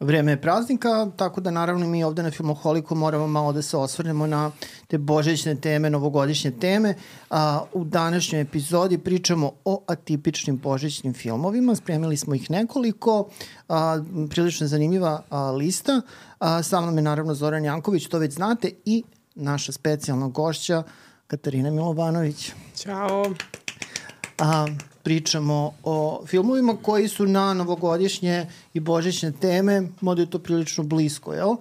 vreme je praznika, tako da naravno mi ovde na Filmoholiku moramo malo da se osvrnemo na te božićne teme, novogodišnje teme. A, u današnjoj epizodi pričamo o atipičnim božićnim filmovima, spremili smo ih nekoliko, a, prilično zanimljiva a, lista. A, sa mnom je naravno Zoran Janković, to već znate, i naša specijalna gošća Katarina Milovanović. Ćao. A, pričamo o filmovima koji su na novogodišnje i božićne teme, možda je to prilično blisko, jel?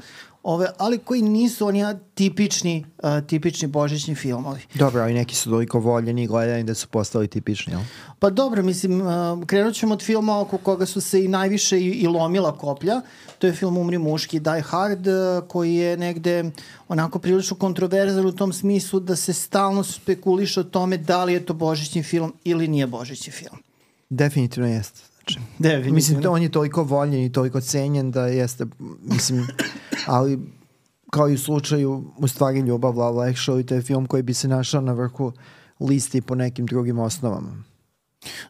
Ove, ali koji nisu oni tipični, uh, tipični božićni filmovi. Dobro, ali neki su toliko voljeni i gledani da su postali tipični, jel? Pa dobro, mislim, uh, krenut ćemo od filma oko koga su se i najviše i, i lomila koplja. To je film Umri muški, Die Hard, uh, koji je negde onako prilično kontroverzan u tom smislu da se stalno spekuliše o tome da li je to božićni film ili nije božićni film. Definitivno jeste. Znači, Definitivno. Mislim, to, on je toliko voljen i toliko cenjen da jeste, mislim, ali kao i u slučaju u stvari Ljubav Love Actually, to je film koji bi se našao na vrhu listi po nekim drugim osnovama.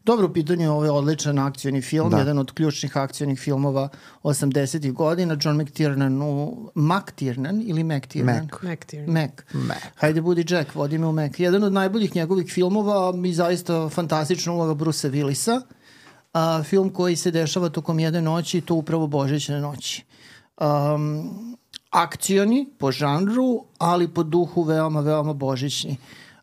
Dobro, u pitanju je ovaj odličan akcioni film, da. jedan od ključnih akcionih filmova 80. godina, John McTiernan u McTiernan ili McTiernan? Mac. McTiernan. Mac. Mac. Hajde budi Jack, vodi me u Mac. Jedan od najboljih njegovih filmova i zaista fantastična uloga Brusa Willisa. A, film koji se dešava tokom jedne noći i to upravo Božićne noći. Um, akcioni po žanru, ali po duhu veoma, veoma božićni.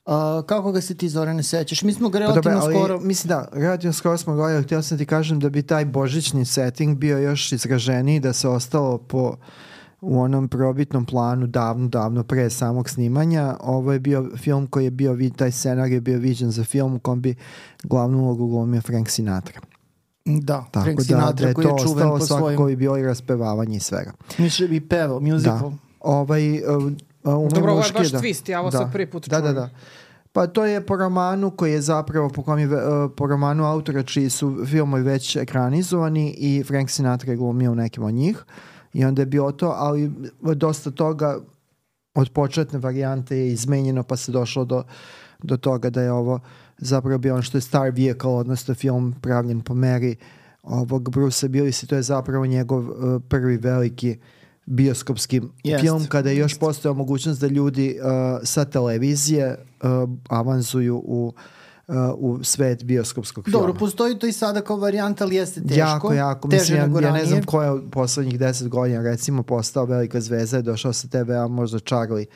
Uh, kako ga se ti Zorane sećaš? Mi smo ga relativno Pa dobro, ali, skoro... Mislim da, relativno skoro smo gledali, htio sam ti kažem da bi taj božićni setting bio još izraženiji, da se ostalo po u onom probitnom planu davno, davno pre samog snimanja. Ovo je bio film koji je bio, taj scenar je bio viđen za film u kom bi glavnu ulogu glumio Frank Sinatra. Da, Tako Frank da, Sinatra da je koji je čuven po svakako svojim... i bilo i raspevavanje i svega. Mislim da bi pevao, musical. Da. Ovaj, uh, uh, Umre Dobro, ovo je baš da. twist, ja ovo da. sad prvi put Da, da, čujem. da. Pa to je po romanu koji je zapravo, po, kom je, uh, po romanu autora čiji su filmovi već ekranizovani i Frank Sinatra je glumio u nekim od njih i onda je bilo to, ali dosta toga od početne varijante je izmenjeno pa se došlo do, do toga da je ovo zapravo bio ono što je star vehicle, odnosno film pravljen po meri ovog Brusa Willisa, to je zapravo njegov uh, prvi veliki bioskopski Jest, film kada je još postojao mogućnost da ljudi uh, sa televizije uh, avanzuju u uh, u svet bioskopskog filma. Dobro, postoji to i sada kao varijanta, ali jeste teško. Jako, jako. Teže Mislim, ja, ja ne znam ko je u poslednjih deset godina recimo postao velika zvezda, je došao sa TV-a možda Charlie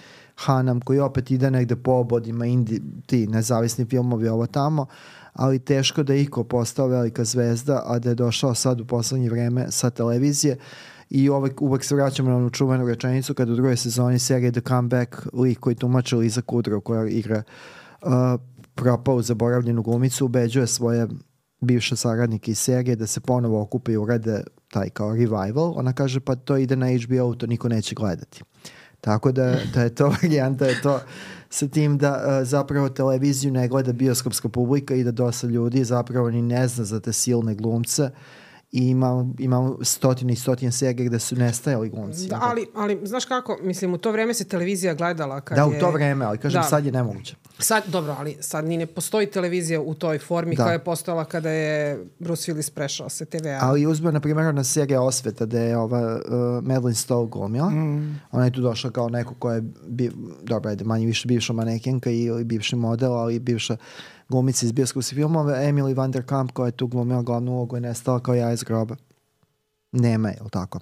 Hanam, koji opet ide negde po obodima, indi, ti nezavisni filmovi ovo tamo, ali teško da je iko postao velika zvezda, a da je došao sad u poslednje vreme sa televizije i uvek, uvek se vraćamo na onu čuvenu rečenicu kada u drugoj sezoni serije The Comeback lik koji tumače Liza Kudrow koja igra uh, propalu zaboravljenu glumicu ubeđuje svoje bivše saradnike iz serije da se ponovo okupe i urade taj kao revival. Ona kaže pa to ide na HBO, to niko neće gledati. Tako da, da je to varijanta, je to sa tim da uh, zapravo televiziju ne gleda bioskopska publika i da dosta ljudi zapravo ni ne zna za te silne glumce i imamo, imamo stotine i stotine serije gde su nestajali glumci. Da, ali, ali, znaš kako, mislim, u to vreme se televizija gledala kad da, u to vreme, ali kažem Da. sad je nemoguće. Sad, dobro, ali sad ni ne postoji televizija u toj formi Da. koja je postojala kada je Bruce Willis prešao sa TV-a. Ali uzme, na primjer, na serija Osveta, da je ova uh, Madeline Stowe glumila. Mm. Ona je tu došla kao neko ko je, bi, dobro, ajde, manje više bivša manekenka ili bivši model, ali bivša glumica iz bioskopskih filmova. Emily Van der Kamp koja je tu glumila glavnu ulogu je nestala kao ja iz groba. Nema je, ili tako?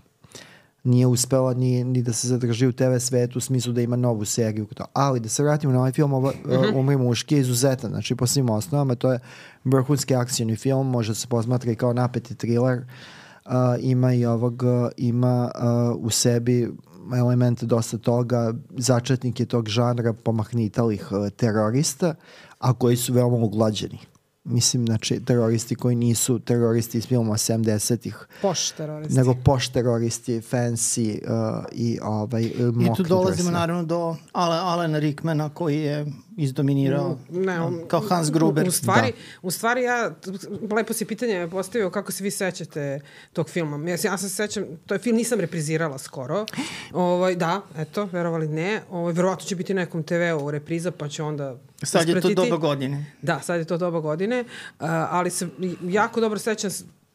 Nije uspela ni, ni da se zadrži u TV svetu u smislu da ima novu seriju. Ali da se vratimo na ovaj film, ovo, uh, Umri muški je izuzetan, znači po svim osnovama, to je vrhunski akcijni film, može se posmatra i kao napeti thriller, uh, ima i ovog, uh, ima uh, u sebi elemente dosta toga, začetnik je tog žanra pomahnitalih uh, terorista, a koji su veoma uglađeni. Mislim, znači, teroristi koji nisu teroristi iz filmova 70-ih, Poš teroristi. nego poš teroristi, fancy uh, i ovaj I tu dolazimo dressa. naravno do Ale, Alena Rickmana koji je izdominirao Ne, on- kao Hans Gruber. U, u stvari, Da. u stvari ja, lepo si pitanje postavio kako se vi sećate tog filma. Ja, ja se sećam, to je film nisam reprizirala skoro. Ovaj, da, eto, verovali ne. Ovaj, verovatno će biti nekom TV-u repriza, pa će onda Sad je to doba godine. Da, sad je to doba godine, uh, ali se jako dobro sećam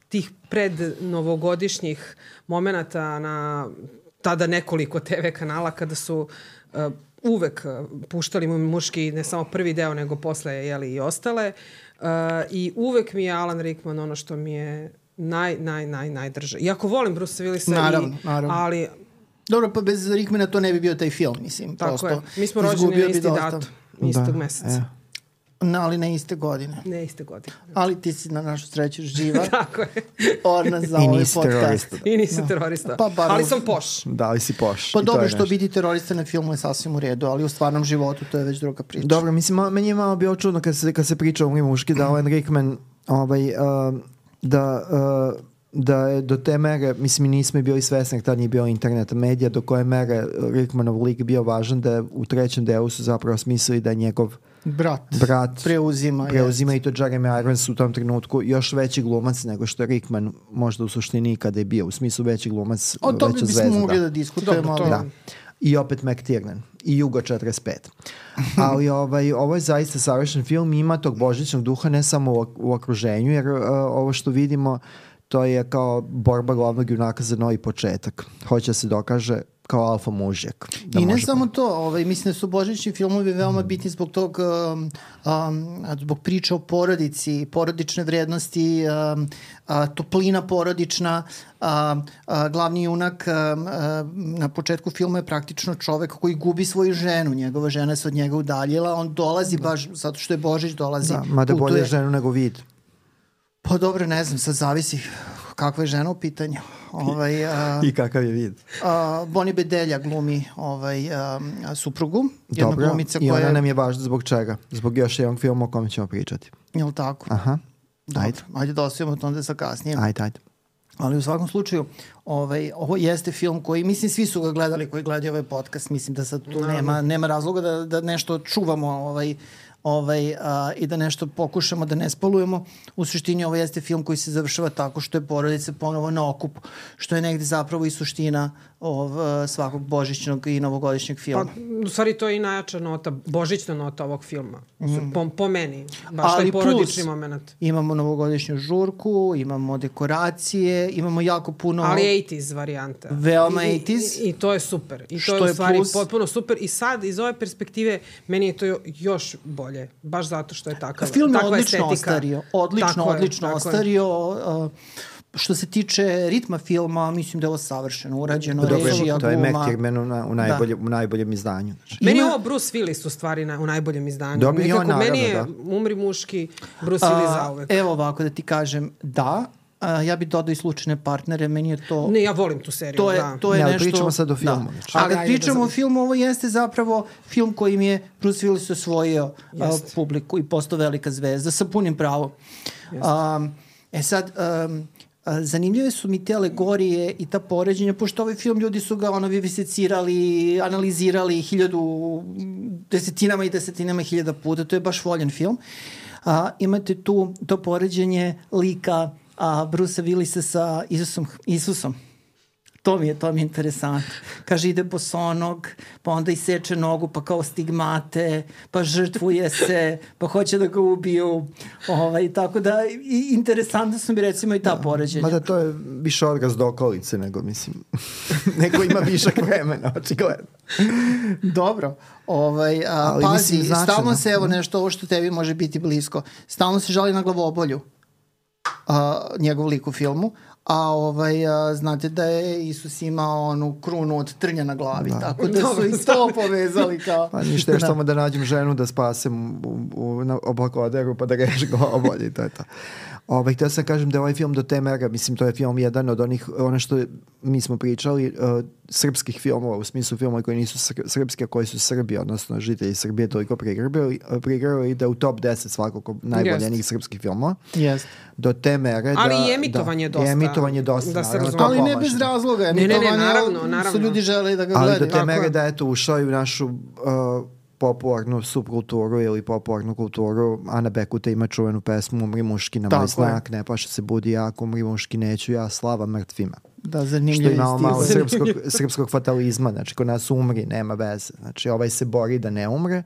tih pred novogodišnjih momenata na tada nekoliko TV kanala kada su uh, uvek uh, puštali mu muški ne samo prvi deo nego posle jeli, i ostale uh, i uvek mi je Alan Rickman ono što mi je naj, naj, naj, najdrže. Iako volim Bruce Willisa, Naravno, i, naravno. ali Dobro, pa bez Rickmana to ne bi bio taj film, mislim. tako prosto. je. Mi smo rođeni Izgubio na bi isti dosta. datum, istog meseca. e. Na, ali ne iste godine. Ne iste godine. Ali ti si na našu sreću živa. Tako je. Orna za I ovaj podcast. terorista. I nisi terorista. Pa bar Ali sam poš. Da li si poš? Pa I dobro, što nešto. vidi teroriste na filmu je sasvim u redu, ali u stvarnom životu to je već druga priča. Dobro, mislim, malo- meni je malo bilo čudno kad se, kad se priča o Umri muški da Alan Rickman ovaj, uh, da, uh, da je do te mere, mislim, mi nismo bili svesni, jer tad nije bio interneta medija, do koje mere Rickmanov lik bio važan da je u trećem delu su zapravo smislili da je njegov Brat. brat Preuzima. preuzima i to Jeremy Irons u tom trenutku još veći glumac nego što je Rickman možda u suštini ikada je bio, u smislu veći glumac, O tome veća bismo zvezda. mogli da, da. diskutujemo. To- ali- Da. I opet McTiernan. I Jugo 45. Ali ovaj, ovo je zaista savršen film ima tog božićnog duha ne samo u, u okruženju, jer uh, ovo što vidimo to je kao borba glavnog junaka za novi početak. Hoće da se dokaže kao alfa mužjak. Da I ne samo to, ovaj, mislim da su božićni filmovi veoma bitni zbog tog, um, um, zbog priče o porodici, porodične vrednosti, um, a, toplina porodična, a, a, glavni junak um, a, na početku filma je praktično čovek koji gubi svoju ženu, njegova žena se od njega udaljila, on dolazi baš zato što je Božić, dolazi, Da, mada putuje. bolje ženu nego vid. Pa dobro, ne znam, sad zavisi kakva je žena u pitanju. Ovaj, a, I kakav je vid. Uh, Boni Bedelja glumi ovaj, um, suprugu, jedna Dobro, glumica i koja ona je, nam je važna zbog čega? Zbog još jednog filma o kome ćemo pričati. jel tako? Aha, Dobro, ajde, Ajde da ostavimo to onda za kasnije. ajde, ajde. Ali u svakom slučaju, ovaj, ovo jeste film koji, mislim, svi su ga gledali koji gledaju ovaj podcast, mislim da sad tu nema, nema razloga da, da nešto čuvamo ovaj, ovaj, a, i da nešto pokušamo da ne spalujemo. U suštini ovo jeste film koji se završava tako što je porodica ponovo na okupu, što je negde zapravo i suština ov, svakog božićnog i novogodišnjeg filma. Pa, u stvari to je i najjača nota, božićna nota ovog filma. Po, po meni. Baš Ali taj porodični plus- moment. Imamo novogodišnju žurku, imamo dekoracije, imamo jako puno... Ali 80s varijanta. Veoma I, 80s. I, I to je super. I to je u je stvari plus? potpuno super. I sad, iz ove perspektive, meni je to jo- još bolje. Baš zato što je takav, Film je odlično estetika. ostario. Odlično, Tako je, odlično je. ostario. Uh, što se tiče ritma filma, mislim da je ovo savršeno urađeno. Dobro, režija, to je gluma. McTiernan u, na, u, najboljem, u najboljem izdanju. Znači. Meni Ima- je ovo Bruce Willis u stvari na, u najboljem izdanju. Dobro, i on Nekako, meni je naravno, umri muški, Bruce Willis A, zauvek. Evo ovako da ti kažem, da, a, ja bih dodao i slučajne partnere, meni je to... Ne, ja volim tu seriju, To je, da. to je Ne, ali nešto... pričamo sad o filmu, Da. znači. A Ali kad ajde da pričamo o završimo. filmu, ovo jeste zapravo film kojim je Bruce Willis osvojio a, Jeste. publiku i postao velika zvezda sa punim pravom. Um, e sad, um, zanimljive su mi te alegorije i ta poređenja, pošto ovaj film ljudi su ga ono vivisecirali, analizirali hiljadu, desetinama i desetinama hiljada puta, to je baš voljen film. A, imate tu to poređenje lika a, Brusa Willisa sa Isusom, Isusom. To mi je, to mi je interesantno. Kaže, ide bosonog, pa onda iseče nogu, pa kao stigmate, pa žrtvuje se, pa hoće da ga ubiju. Ovaj, tako da, i, interesantno su mi recimo i ta poređenja. Mada to je više odraz dokolice nego, mislim, nego ima višak vremena, očigledno. Dobro. Ovaj, a, Ali pazi, mislim, značajno. stalno se, evo nešto ovo što tebi može biti blisko, stalno se žali na glavobolju a, njegov lik u filmu, a ovaj, a, znate da je Isus imao onu krunu od trnja na glavi, da. tako da su i to povezali kao... Pa ništa, još samo da nađem ženu da spasem u, u, na oblakoderu pa da reši glavobolje i to je to. Ovaj, htio sam kažem da je ovaj film do te mere, mislim to je film jedan od onih, ono što mi smo pričali, uh, srpskih filmova, u smislu filmova koji nisu sr srpski, a koji su Srbi, odnosno žitelji Srbije toliko prigrabili i da u top 10 svakako najboljenih srpskih filmova. Jest. Do te mere da... Ali i emitovanje da, dosta. Emitovanje dosta, Da se naravno, to Ali ne bez razloga. Ne, ne, ne, emitovanje, naravno, su naravno. ljudi žele da ga Ali gledaju. do te Tako mere je. da je to ušao i u našu uh, popularnu subkulturu ili popularnu kulturu. Ana Bekuta ima čuvenu pesmu Umri muški na moj znak, ne paše se budi jako, umri muški neću ja, slava mrtvima. Da, Što zanimljivi ima malo srpskog, srpskog fatalizma, znači kod nas umri, nema veze. Znači ovaj se bori da ne umre,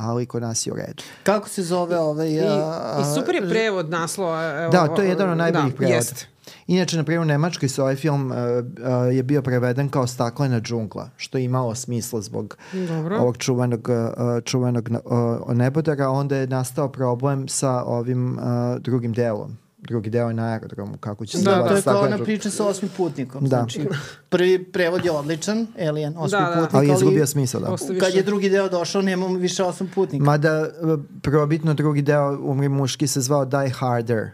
ali kod nas je u redu. Kako se zove ovaj... I, a, a, I super je prevod naslova. Evo, Da, to je jedan od najboljih da, prevoda. Jeste. Inače, na primjer, u Nemačkoj se ovaj film uh, uh, je bio preveden kao staklena džungla, što je imalo smisla zbog Dobro. ovog čuvenog, uh, čuvenog uh, nebodara. Onda je nastao problem sa ovim uh, drugim delom. Drugi deo je na aerodromu, kako će se Da, Da, to je kao ona priča sa osmim putnikom. Da. Znači, prvi prevod je odličan, Alien, osmi Da, da. putnik, Ali je izgubio smisao, da. Posle kad je drugi deo došao, nemamo više osam putnika. Mada uh, probitno drugi deo Umri muški se zvao Die Harder.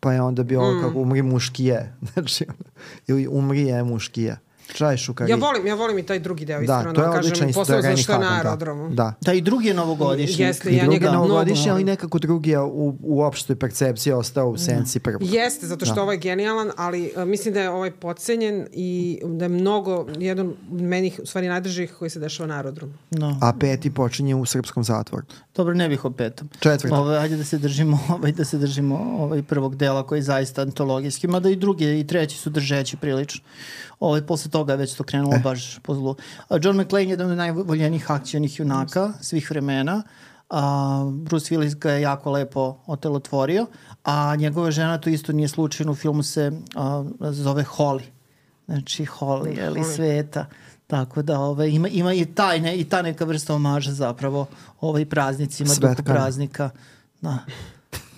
Pa je onda bio Mm. kako Umri muškije. Znači, ili Umri je muškije. Čaj šukari. Ja volim, ja volim i taj drugi deo, Da, iskreno, to je da odličan kažem, zato što je na aerodromu. Da. da. Da, i drugi je novogodišnji. Jeste, I ja drugi njega je mnogo novogodišnji, ali nekako drugi je u, u opštoj percepciji ostao u senci prvog. Jeste, zato što Da. ovo je genijalan, ali uh, mislim da je ovaj podcenjen i da je mnogo, jedan od meni u stvari najdržih koji se dešava na aerodromu. No. A peti počinje u srpskom zatvoru. Dobro, ne bih o petom. Četvrti. Ove, ajde da se držimo, ovaj, da se držimo ovaj prvog dela koji je zaista antologijski, mada i drugi i treći su držeći prilično. Ovaj, posle toga je već to krenulo baš po zlu. A John McClane je jedan od najvoljenijih akcionih junaka svih vremena. A, Bruce Willis ga je jako lepo otelotvorio, a njegova žena to isto nije slučajno, u filmu se a, zove Holly. Znači Holly, je li Holly. sveta. Tako da ovaj, ima, ima i, taj ne, i ta neka vrsta omaža zapravo ovaj praznicima, duhu praznika. Da.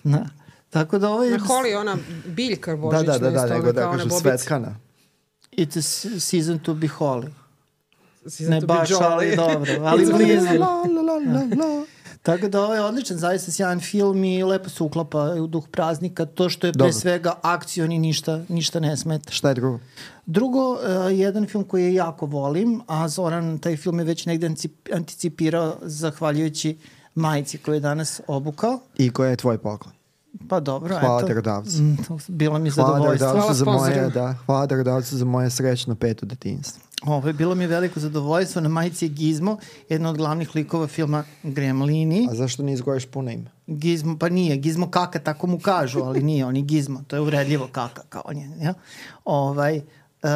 da. Tako da ovaj... Na Holly je ona biljka Da, božićna da, da, da, isto, nego da kažu svetkana. It's a season to be holy. Season Ne baš, jolly. ali dobro, ali blizu. la, la, la, la, la. Tako da ovo je odličan, zaista sjajan film i lepo se uklapa u duh praznika. To što je pre Dobro. svega akcion i ništa, ništa ne smeta. Šta je drugo? Drugo, uh, jedan film koji je jako volim, a Zoran taj film je već negde anticipirao zahvaljujući majici koju je danas obukao. I koja je tvoj poklon? Pa dobro, Hvala eto. darodavcu. Mm, bilo mi Hvala zadovoljstvo. darodavcu za moje, da, hvala darodavcu za moje srećno peto detinjstvo. Ovo je bilo mi veliko zadovoljstvo. Na majici je Gizmo, jedna od glavnih likova filma Gremlini. A zašto ne izgojiš puno ime? Gizmo, pa nije, Gizmo kaka, tako mu kažu, ali nije, on je Gizmo, to je uredljivo kaka, kao on je, ja? Ovaj, um,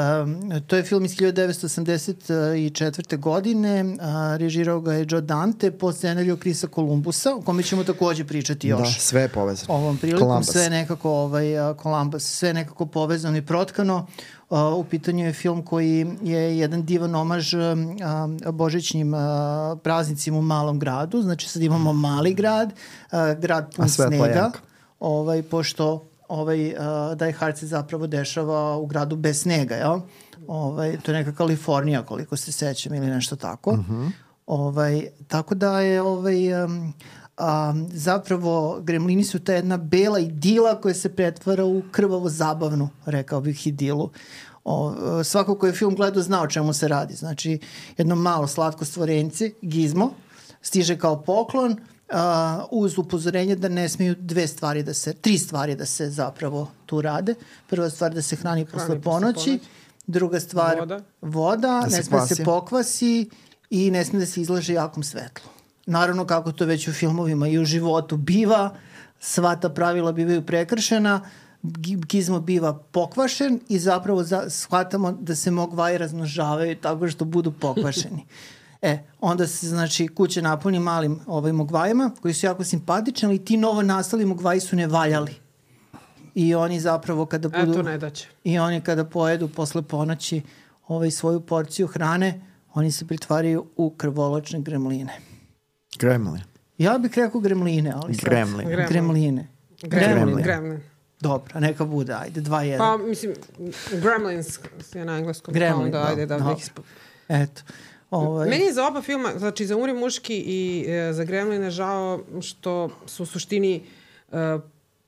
to je film iz 1984. godine, uh, režirao ga je Joe Dante po scenariju Krisa Kolumbusa, o kome ćemo takođe pričati Da, još. sve je povezano. Ovom prilikom Columbus. sve nekako ovaj a, Columbus, sve nekako povezano i protkano. A, u pitanju je film koji je jedan divan omaž a, božićnim a, praznicima u malom gradu. Znači sad imamo mali grad, a, grad pun snega. Ovaj, pošto ovaj, uh, Die Hard se zapravo dešava u gradu bez snega, jel? Ovaj, to je neka Kalifornija, koliko se sećam, ili nešto tako. Uh -huh. ovaj, tako da je ovaj, um, a, zapravo Gremlini su ta jedna bela idila koja se pretvara u krvavo zabavnu, rekao bih, idilu. O, svako ko je film gledao zna o čemu se radi. Znači, jedno malo slatko stvorenci, Gizmo, stiže kao poklon uh, uz upozorenje da ne smiju dve stvari da se, tri stvari da se zapravo tu rade. Prva stvar da se hrani, posle posle ponoći, ponoći. druga stvar Voda. voda Da ne sme da se kvasi. pokvasi i ne sme da se izlaže jakom svetlu. Naravno, kako to već u filmovima i u životu biva, sva ta pravila bivaju prekršena, Gi- Gizmo biva pokvašen i zapravo za, shvatamo da se mogvaji razmnožavaju tako što budu pokvašeni. E, onda se, znači, kuće napuni malim ovaj, mogvajima koji su jako simpatični, ali ti novo nastali mogvaji su nevaljali. I oni zapravo kada budu... Eto, ne daće. I oni kada pojedu posle ponoći ovaj svoju porciju hrane, oni se pretvaraju u krvoločne gremline. Gremlin. Ja bih rekao gremline, ali sad... Gremlin. Gremlin. Gremline. Gremlin. Gremlin. Gremlin. Dobro, neka bude, ajde, dva jedan. Pa, mislim, Gremlins je na engleskom. pa Gremlin, onda, da, ajde, da, da. da. isp... Eto. Ovaj, Meni je za oba filma, znači za Umri muški i e, za Gremline žao što su u suštini e,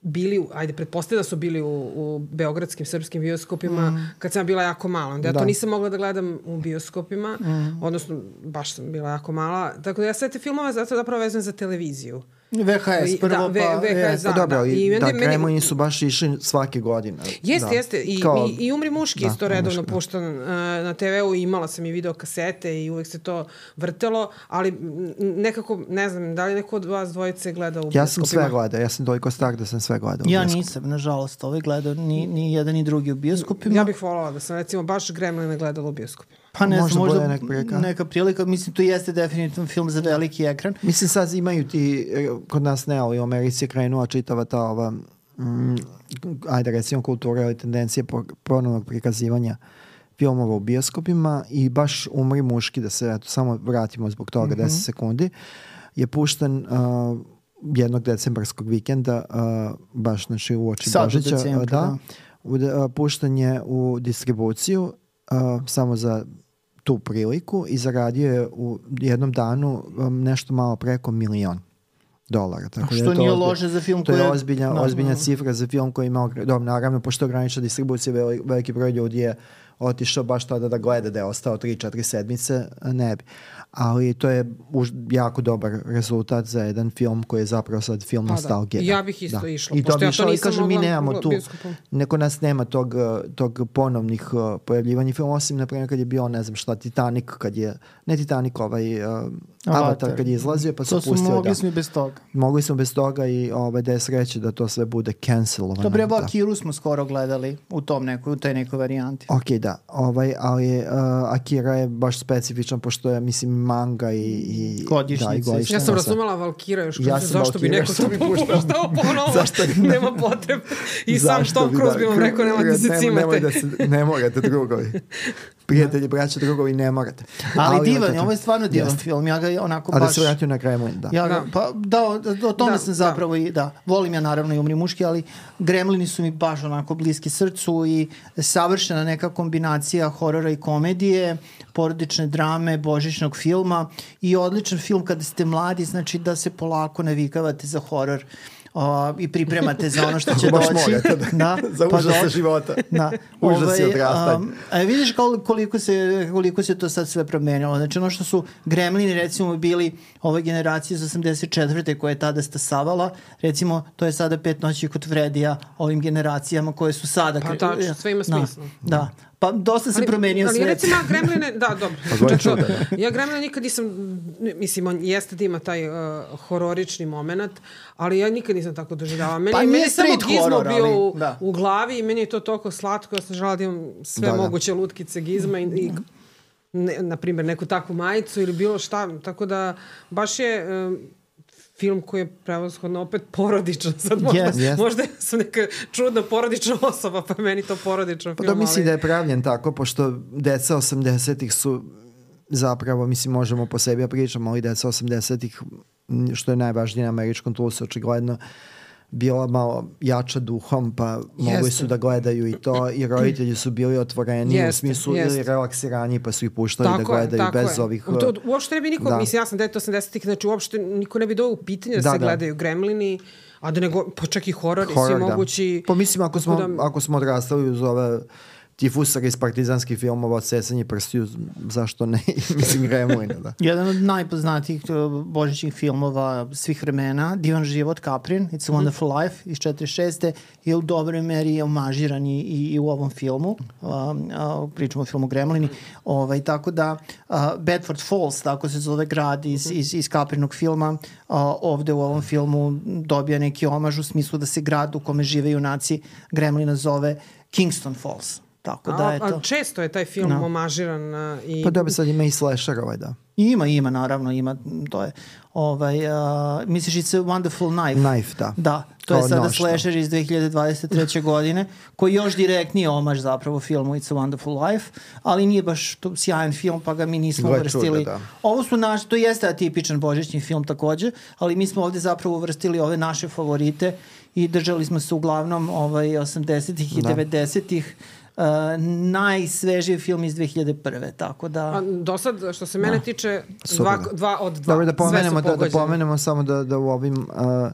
bili, ajde, pretpostavljam da su bili u, u beogradskim srpskim bioskopima Mm. kad sam bila jako mala. Onda ja to Da. nisam mogla da gledam u bioskopima, Mm. odnosno baš sam bila jako mala. Tako da ja sve te filmove zato zapravo vezujem za televiziju. VHS I- prvo, da, V- pa... VHS, e, Pa dobro, I da, onda meni- Gremlini su baš išli svake godine. Jeste, da. jeste. I, Kao- i, I Umri muški Da, isto redovno muški, da. puštan uh, na TV-u i imala sam i video kasete i uvek se to vrtelo, ali nekako, ne znam, da li neko od vas dvojice gleda u Ja sam sve gledao, ja sam toliko star da sam sve gledao. u Ja nisam, nažalost, ovaj gledao ni, ni jedan ni drugi u bioskopima. Ja bih volala da sam recimo baš Gremlina gledala u bioskopima. Pa ne Možda znam, možda neka prilika. neka prilika. Mislim, to jeste definitivno film za veliki ekran. Mislim sad imaju ti, e, kod nas ne, ali u Americi je krenula čitava ta ova, mm, ajde recimo kultura ili tendencija po, ponovnog prikazivanja filmova u bioskopima i baš Umri muški, da se eto, samo vratimo zbog toga Mhm. 10 sekundi, je pušten uh, jednog decembarskog vikenda, uh, baš znači u oči Sad Božića. decembru, da. da. U, uh, pušten je u distribuciju uh, samo za tu priliku i zaradio je u jednom danu um, nešto malo preko milion dolara. Tako da je Što to nije ozbilj- loše za film To koji je ozbiljna, Da, ozbiljna da. cifra za film koji ima, dobro, naravno, pošto je ograničena distribucija, veli- veliki broj ljudi je otišao baš tada da gleda da je ostao 3-4 sedmice, ne bi. Ali to je už, jako dobar rezultat za jedan film koji je zapravo sad film Pa da. nostalgije. I ja bih isto išla, I to bi ja išla i kažem, mi nemamo tu, neko nas nema tog, tog ponovnih uh, pojavljivanja filma, osim, na primjer, kad je bio, ne znam šta, Titanic, kad je, ne Titanic, ovaj, uh, Avatar, Avatar. kad je izlazio, pa su To su pustili, mogli da. smo i bez toga. Mogli smo bez toga i ovaj, da je sreće da to sve bude cancelovano. Dobro, evo da. Akiru smo skoro gledali u tom nekoj, u toj nekoj varijanti. Ok, da, ovaj, ali uh, Akira je baš specifičan pošto je, mislim, manga i, i Godišnjica Da, i godišnjica. Ja sam razumela Valkira još, Ja sam zašto bi Valkira, neko što to bi puštao? ponovo, Zašto bi- nema potrebe. I sam Tom bi, Cruise da, bi vam rekao, nemojte se cimate. da se, ne morate drugovi. Prijatelji, braća, drugovi, ne morate. Ali, divan, eto, je, ovo je stvarno divan jeste. film. Ja ga onako A da baš... se vratio na Gremlin, da. Ja ga, Da. pa da, o, o tome Da, sam da. zapravo i da, volim ja naravno i Umri muški, ali Gremlini su mi baš onako bliski srcu i savršena neka kombinacija horora i komedije, porodične drame, božićnog filma i odličan film kada ste mladi, znači da se polako navikavate za horor o, i pripremate za ono što će Baš doći. morate, da. Za pa užase do- života. Da. Užasi odrastanja. um, a vidiš kol- koliko se, koliko se to sad sve promenilo. Znači ono što su gremlini recimo bili ove generacije iz 84. koje je tada stasavala, recimo to je sada pet noći kod Fredija ovim generacijama koje su sada... Pa tačno, sve ima Da, smisla. Da, pa dosta se promenio ali svet. recimo ja Gremline, da, dobro. Pa to- čuda, ja Gremline nikad nisam, mislim, on jeste da ima taj uh, hororični moment, ali ja nikad nisam tako doživljava. Meni, Pa meni samo gizmo horror, bio ali, u, da. u glavi i meni je to toliko slatko, ja sam žela da imam sve Da, da. moguće lutkice gizma i, i ne, na primjer, neku takvu majicu ili bilo šta, tako da baš je um, film koji je prevashodno opet porodičan. Sad možda, Yes. Yes. možda sam neka čudna porodična osoba, pa je meni to porodičan Pa film. da mislim ali... da je pravljen tako, pošto deca 80-ih su zapravo, mislim, možemo po sebi ja pričamo, ali deca 80-ih, m, što je najvažnije na američkom tlu, su očigledno bila malo jača duhom, pa mogli Jeste. su da gledaju i to i roditelji su bili otvoreni u Jeste, smislu jeste. ili relaksiraniji pa su ih puštali da Tako je, gledaju tako bez je. ovih... To, uopšte ne bi niko, da. mislim, ja sam dete 80-ih, znači uopšte niko ne bi dao u pitanje da, Da, se da. gledaju gremlini, a da nego, pa čak i horor, horor, svi da. mogući... Pa mislim, ako smo, da- ako smo odrastali uz ove tifusare iz partizanskih filmova, odsecanje prstiju, zašto ne? mislim, Gremlina, da. Jedan od najpoznatijih uh, božićnih filmova svih vremena, Divan život, Caprin, It's a Wonderful Life iz 46. je u dobroj meri omažiran i, i, u ovom filmu. Um, uh, pričamo o filmu Gremlini. Ovaj, tako da uh, Bedford Falls, tako se zove grad iz, iz, iz Caprinog filma, uh, ovde u ovom filmu dobija neki omaž u smislu da se grad u kome žive junaci Gremlina zove Kingston Falls. Tako da a, je to... a često je taj film Da. omažiran a, i... Pa dobro, sad ima i slasher ovaj, da. Ima, ima, naravno, ima, to je, ovaj, uh, misliš It's a Wonderful Knife? Knife, da. Da, to je Kao sada nož, da. slasher iz 2023. godine, koji još direktnije omaž zapravo filmu It's a Wonderful Life, ali nije baš to sjajan film, pa ga mi nismo Gle uvrstili. čuda, da. Ovo su naši, to jeste atipičan božićni film takođe, ali mi smo ovde zapravo uvrstili ove naše favorite i držali smo se uglavnom ovaj, 80-ih i Da. 90-ih. Uh, najsvežiji film iz 2001. Tako da... A do sad, što se mene tiče, Super. dva, dva od dva. Dobro, da pomenemo, da, da pomenemo samo da, da u ovim uh,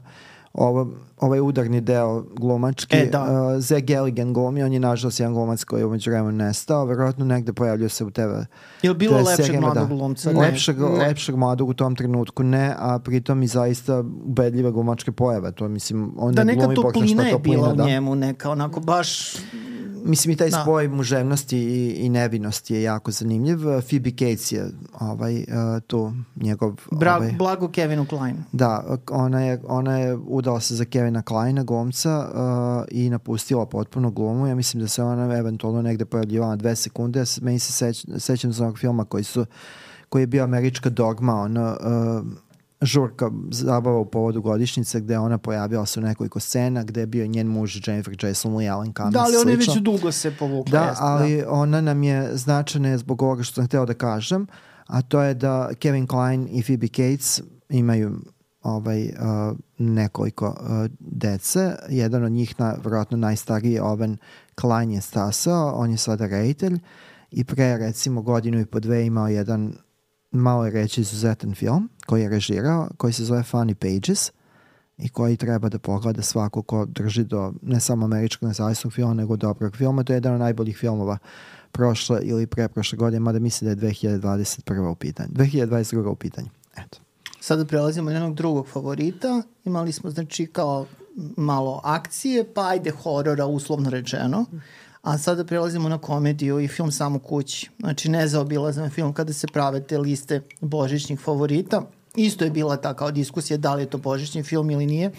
ovo, ovaj udarni deo glumački, E, da. uh, Zeg Galligan glumi, on je nažalost jedan glumac koji je umeđu vremenu nestao, verovatno negde pojavljuje se u TV. Je li bilo TV lepšeg serijama, mladog da. glumca? Ne. Lepšeg, Ne. lepšeg mladog u tom trenutku ne, a pritom i zaista ubedljive glumačke pojave. To mislim, on da ne neka glumi pokrešta toplina je bila u da. njemu, neka onako baš Mislim i taj Da. spoj muževnosti i, i nevinosti je jako zanimljiv. Phoebe Cates je ovaj, uh, tu njegov... Bra, ovaj, blago Kevinu Kleinu. Da, ona je, ona je udala se za Kevina Kleina, glumca, uh, i napustila potpuno glumu. Ja mislim da se ona eventualno negde pojavljivala na dve sekunde. Ja Meni se seć, sećam za onog filma koji su koji je bio američka dogma, ono, uh, žurka zabava u povodu godišnjice gde ona pojavila se u nekoliko scena gde je bio njen muž Jennifer Jason Lee Allen Cummings. Da, ali ona je već dugo se povukla. Da, jeste, ali ona nam je značajna je zbog ovoga što sam hteo da kažem, a to je da Kevin Klein i Phoebe Cates imaju ovaj, uh, nekoliko uh, dece. Jedan od njih, na, vjerojatno najstariji Owen Klein je stasao, on je sada reditelj i pre recimo godinu i po dve imao jedan malo je reći izuzetan film koji je režirao, koji se zove Funny Pages i koji treba da pogleda svako ko drži do ne samo američkog nezavisnog filma, nego dobrog filma. To je jedan od najboljih filmova prošle ili preprošle godine, mada mislim da je 2021. u pitanju. 2022. u pitanju. Eto. Sada prelazimo na jednog drugog favorita. Imali smo znači kao malo akcije, pa ajde horora uslovno rečeno. A sada prelazimo na komediju i film Samo kući. Znači nezaobilazan film kada se prave te liste božićnih favorita. Isto je bila ta kao diskusija da li je to božićni film ili nije.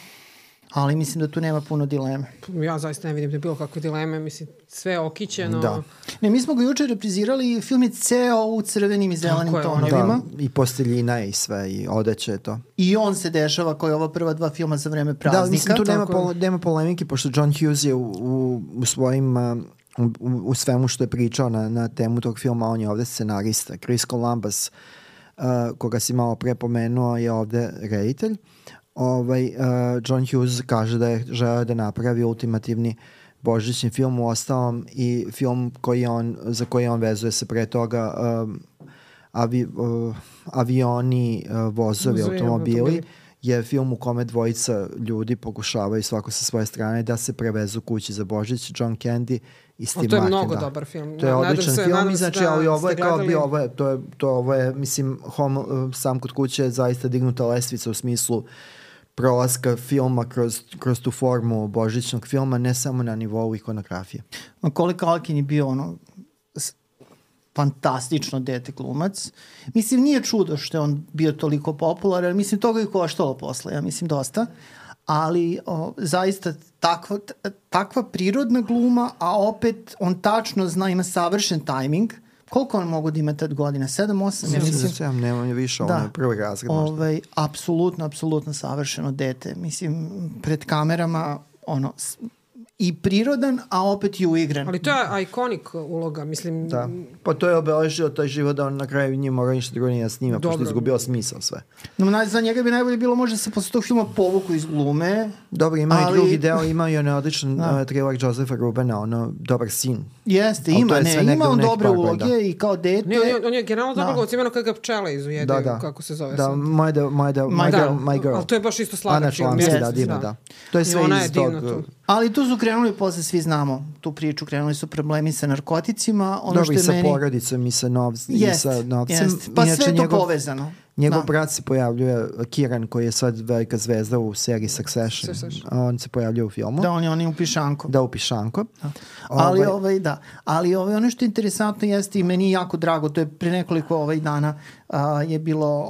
Ali mislim da tu nema puno dileme. Ja zaista ne vidim da je bilo kakve dileme, mislim, sve je okićeno. Da. Ne, mi smo ga juče reprizirali i film je ceo u crvenim i zelenim Tako je, on je- tonovima. Da, i posteljina je i sve, i odeće je to. I on se dešava kao i ova prva dva filma za vreme Da, praznika. ali mislim tu nema, je. pol, nema polemike, pošto John Hughes je u, u, u svojim uh, u, u svemu što je pričao na, na temu tog filma, on je ovde scenarista. Chris Columbus, uh, koga si malo pre pomenuo, je ovde reditelj. Ovaj, uh, John Hughes kaže da je želeo da napravi ultimativni božićni film u ostalom i film koji on, za koji on vezuje se pre toga um, avi, uh, avioni, uh, vozovi, Vozovi, automobili automobili. je film u kome dvojica ljudi pokušavaju svako sa svoje strane da se prevezu kući za Božić, John Candy i O, Steve to je Martin. mnogo da. dobar film. To je Nadam odličan se- film nadam i se znači, da ali ovo je kao gledali. bio, ovo je, to je, to ovo je, mislim, home, sam kod kuće je zaista dignuta lestvica u smislu prolaska filma kroz, kroz tu formu božićnog filma, ne samo na nivou ikonografije. Macaulay Culkin je bio ono fantastično dete glumac. Mislim, nije čudo što je on bio toliko popularan, mislim, toga je i koštalo posle, ja mislim, dosta. Ali o, zaista takva, takva prirodna gluma, a opet on tačno zna, ima savršen tajming. Koliko on mogu da ima tad godina? 7, 8? Ja Mislim mislim, da se ja nemam je više, Da. ono je prvi razred ovaj, apsolutno, apsolutno savršeno dete. Mislim, pred kamerama, ono, i prirodan, a opet i uigran. Ali to je ikonik uloga, mislim, Da. Pa to je obeležio taj život da on na kraju njima mora ništa drugo nije da snima, pošto Dobro. je izgubio smisao sve. No, naj- za njega bi najbolje bilo možda se posle tog filma povuku iz glume. Dobro, ima Ali- i drugi deo, ima i onaj odličan Da. uh, thriller Josepha Rubena, ono, dobar sin. Jeste, Ali ima, je ne, ima on dobre par uloge godina. i kao dete. Ne, on je, on je generalno Da. dobro glumac, imeno kada ga pčele izujede, Da, da. kako se zove Da, sad. my, da, my, da, my, My girl, my girl. Ali to je baš isto sladak Ana film. Jeste, da, divno, da. To je sve iz tog... Ali tu su krenuli posle, svi znamo tu priču, krenuli su problemi sa narkoticima. Ono Dobro, što i sa meni... porodicom i sa, nov, i Jest, sa novcem. jest. Pa sve je to njegov, povezano. Njegov Da. brat se pojavljuje, Kiran, koji je sad velika zvezda u seriji Succession. Succession. On se pojavljuje u filmu. Da, on je on je u pišanku. Da, u Pišanko. Ali Ovaj- ovaj da, ali ovaj ono što je interesantno jeste i meni je jako drago, to je pre nekoliko ovaj dana a, je bilo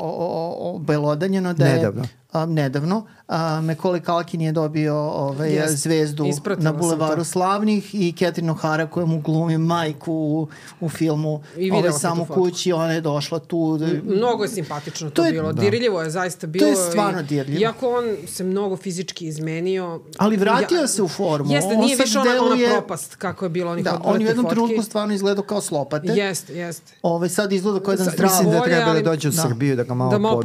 obelodanjeno da je Nedavno. a, nedavno a, Macaulay Culkin je dobio ovaj Jest, zvezdu ispratila na bulevaru to. slavnih i Catherine O'Hara koja mu glumi majku u, u filmu I ovaj, sam samo kući, ona je došla tu. Da, Mnogo je simpatično to, To je- bilo. da. Dirljivo je zaista bilo. je stvarno i- dirljivo. Iako on se mnogo fizički izmenio. Ali vratio se u formu. Jeste, On nije sad više ona, ona deluje- propast kako je bilo onih da, on je u jednom fotki. trenutku stvarno izgledao kao slopate. Jeste, jeste. Ovaj, sad izgleda kao jedan zdrav. Mislim da treba da dođe u da. Srbiju da ga malo, Da malo da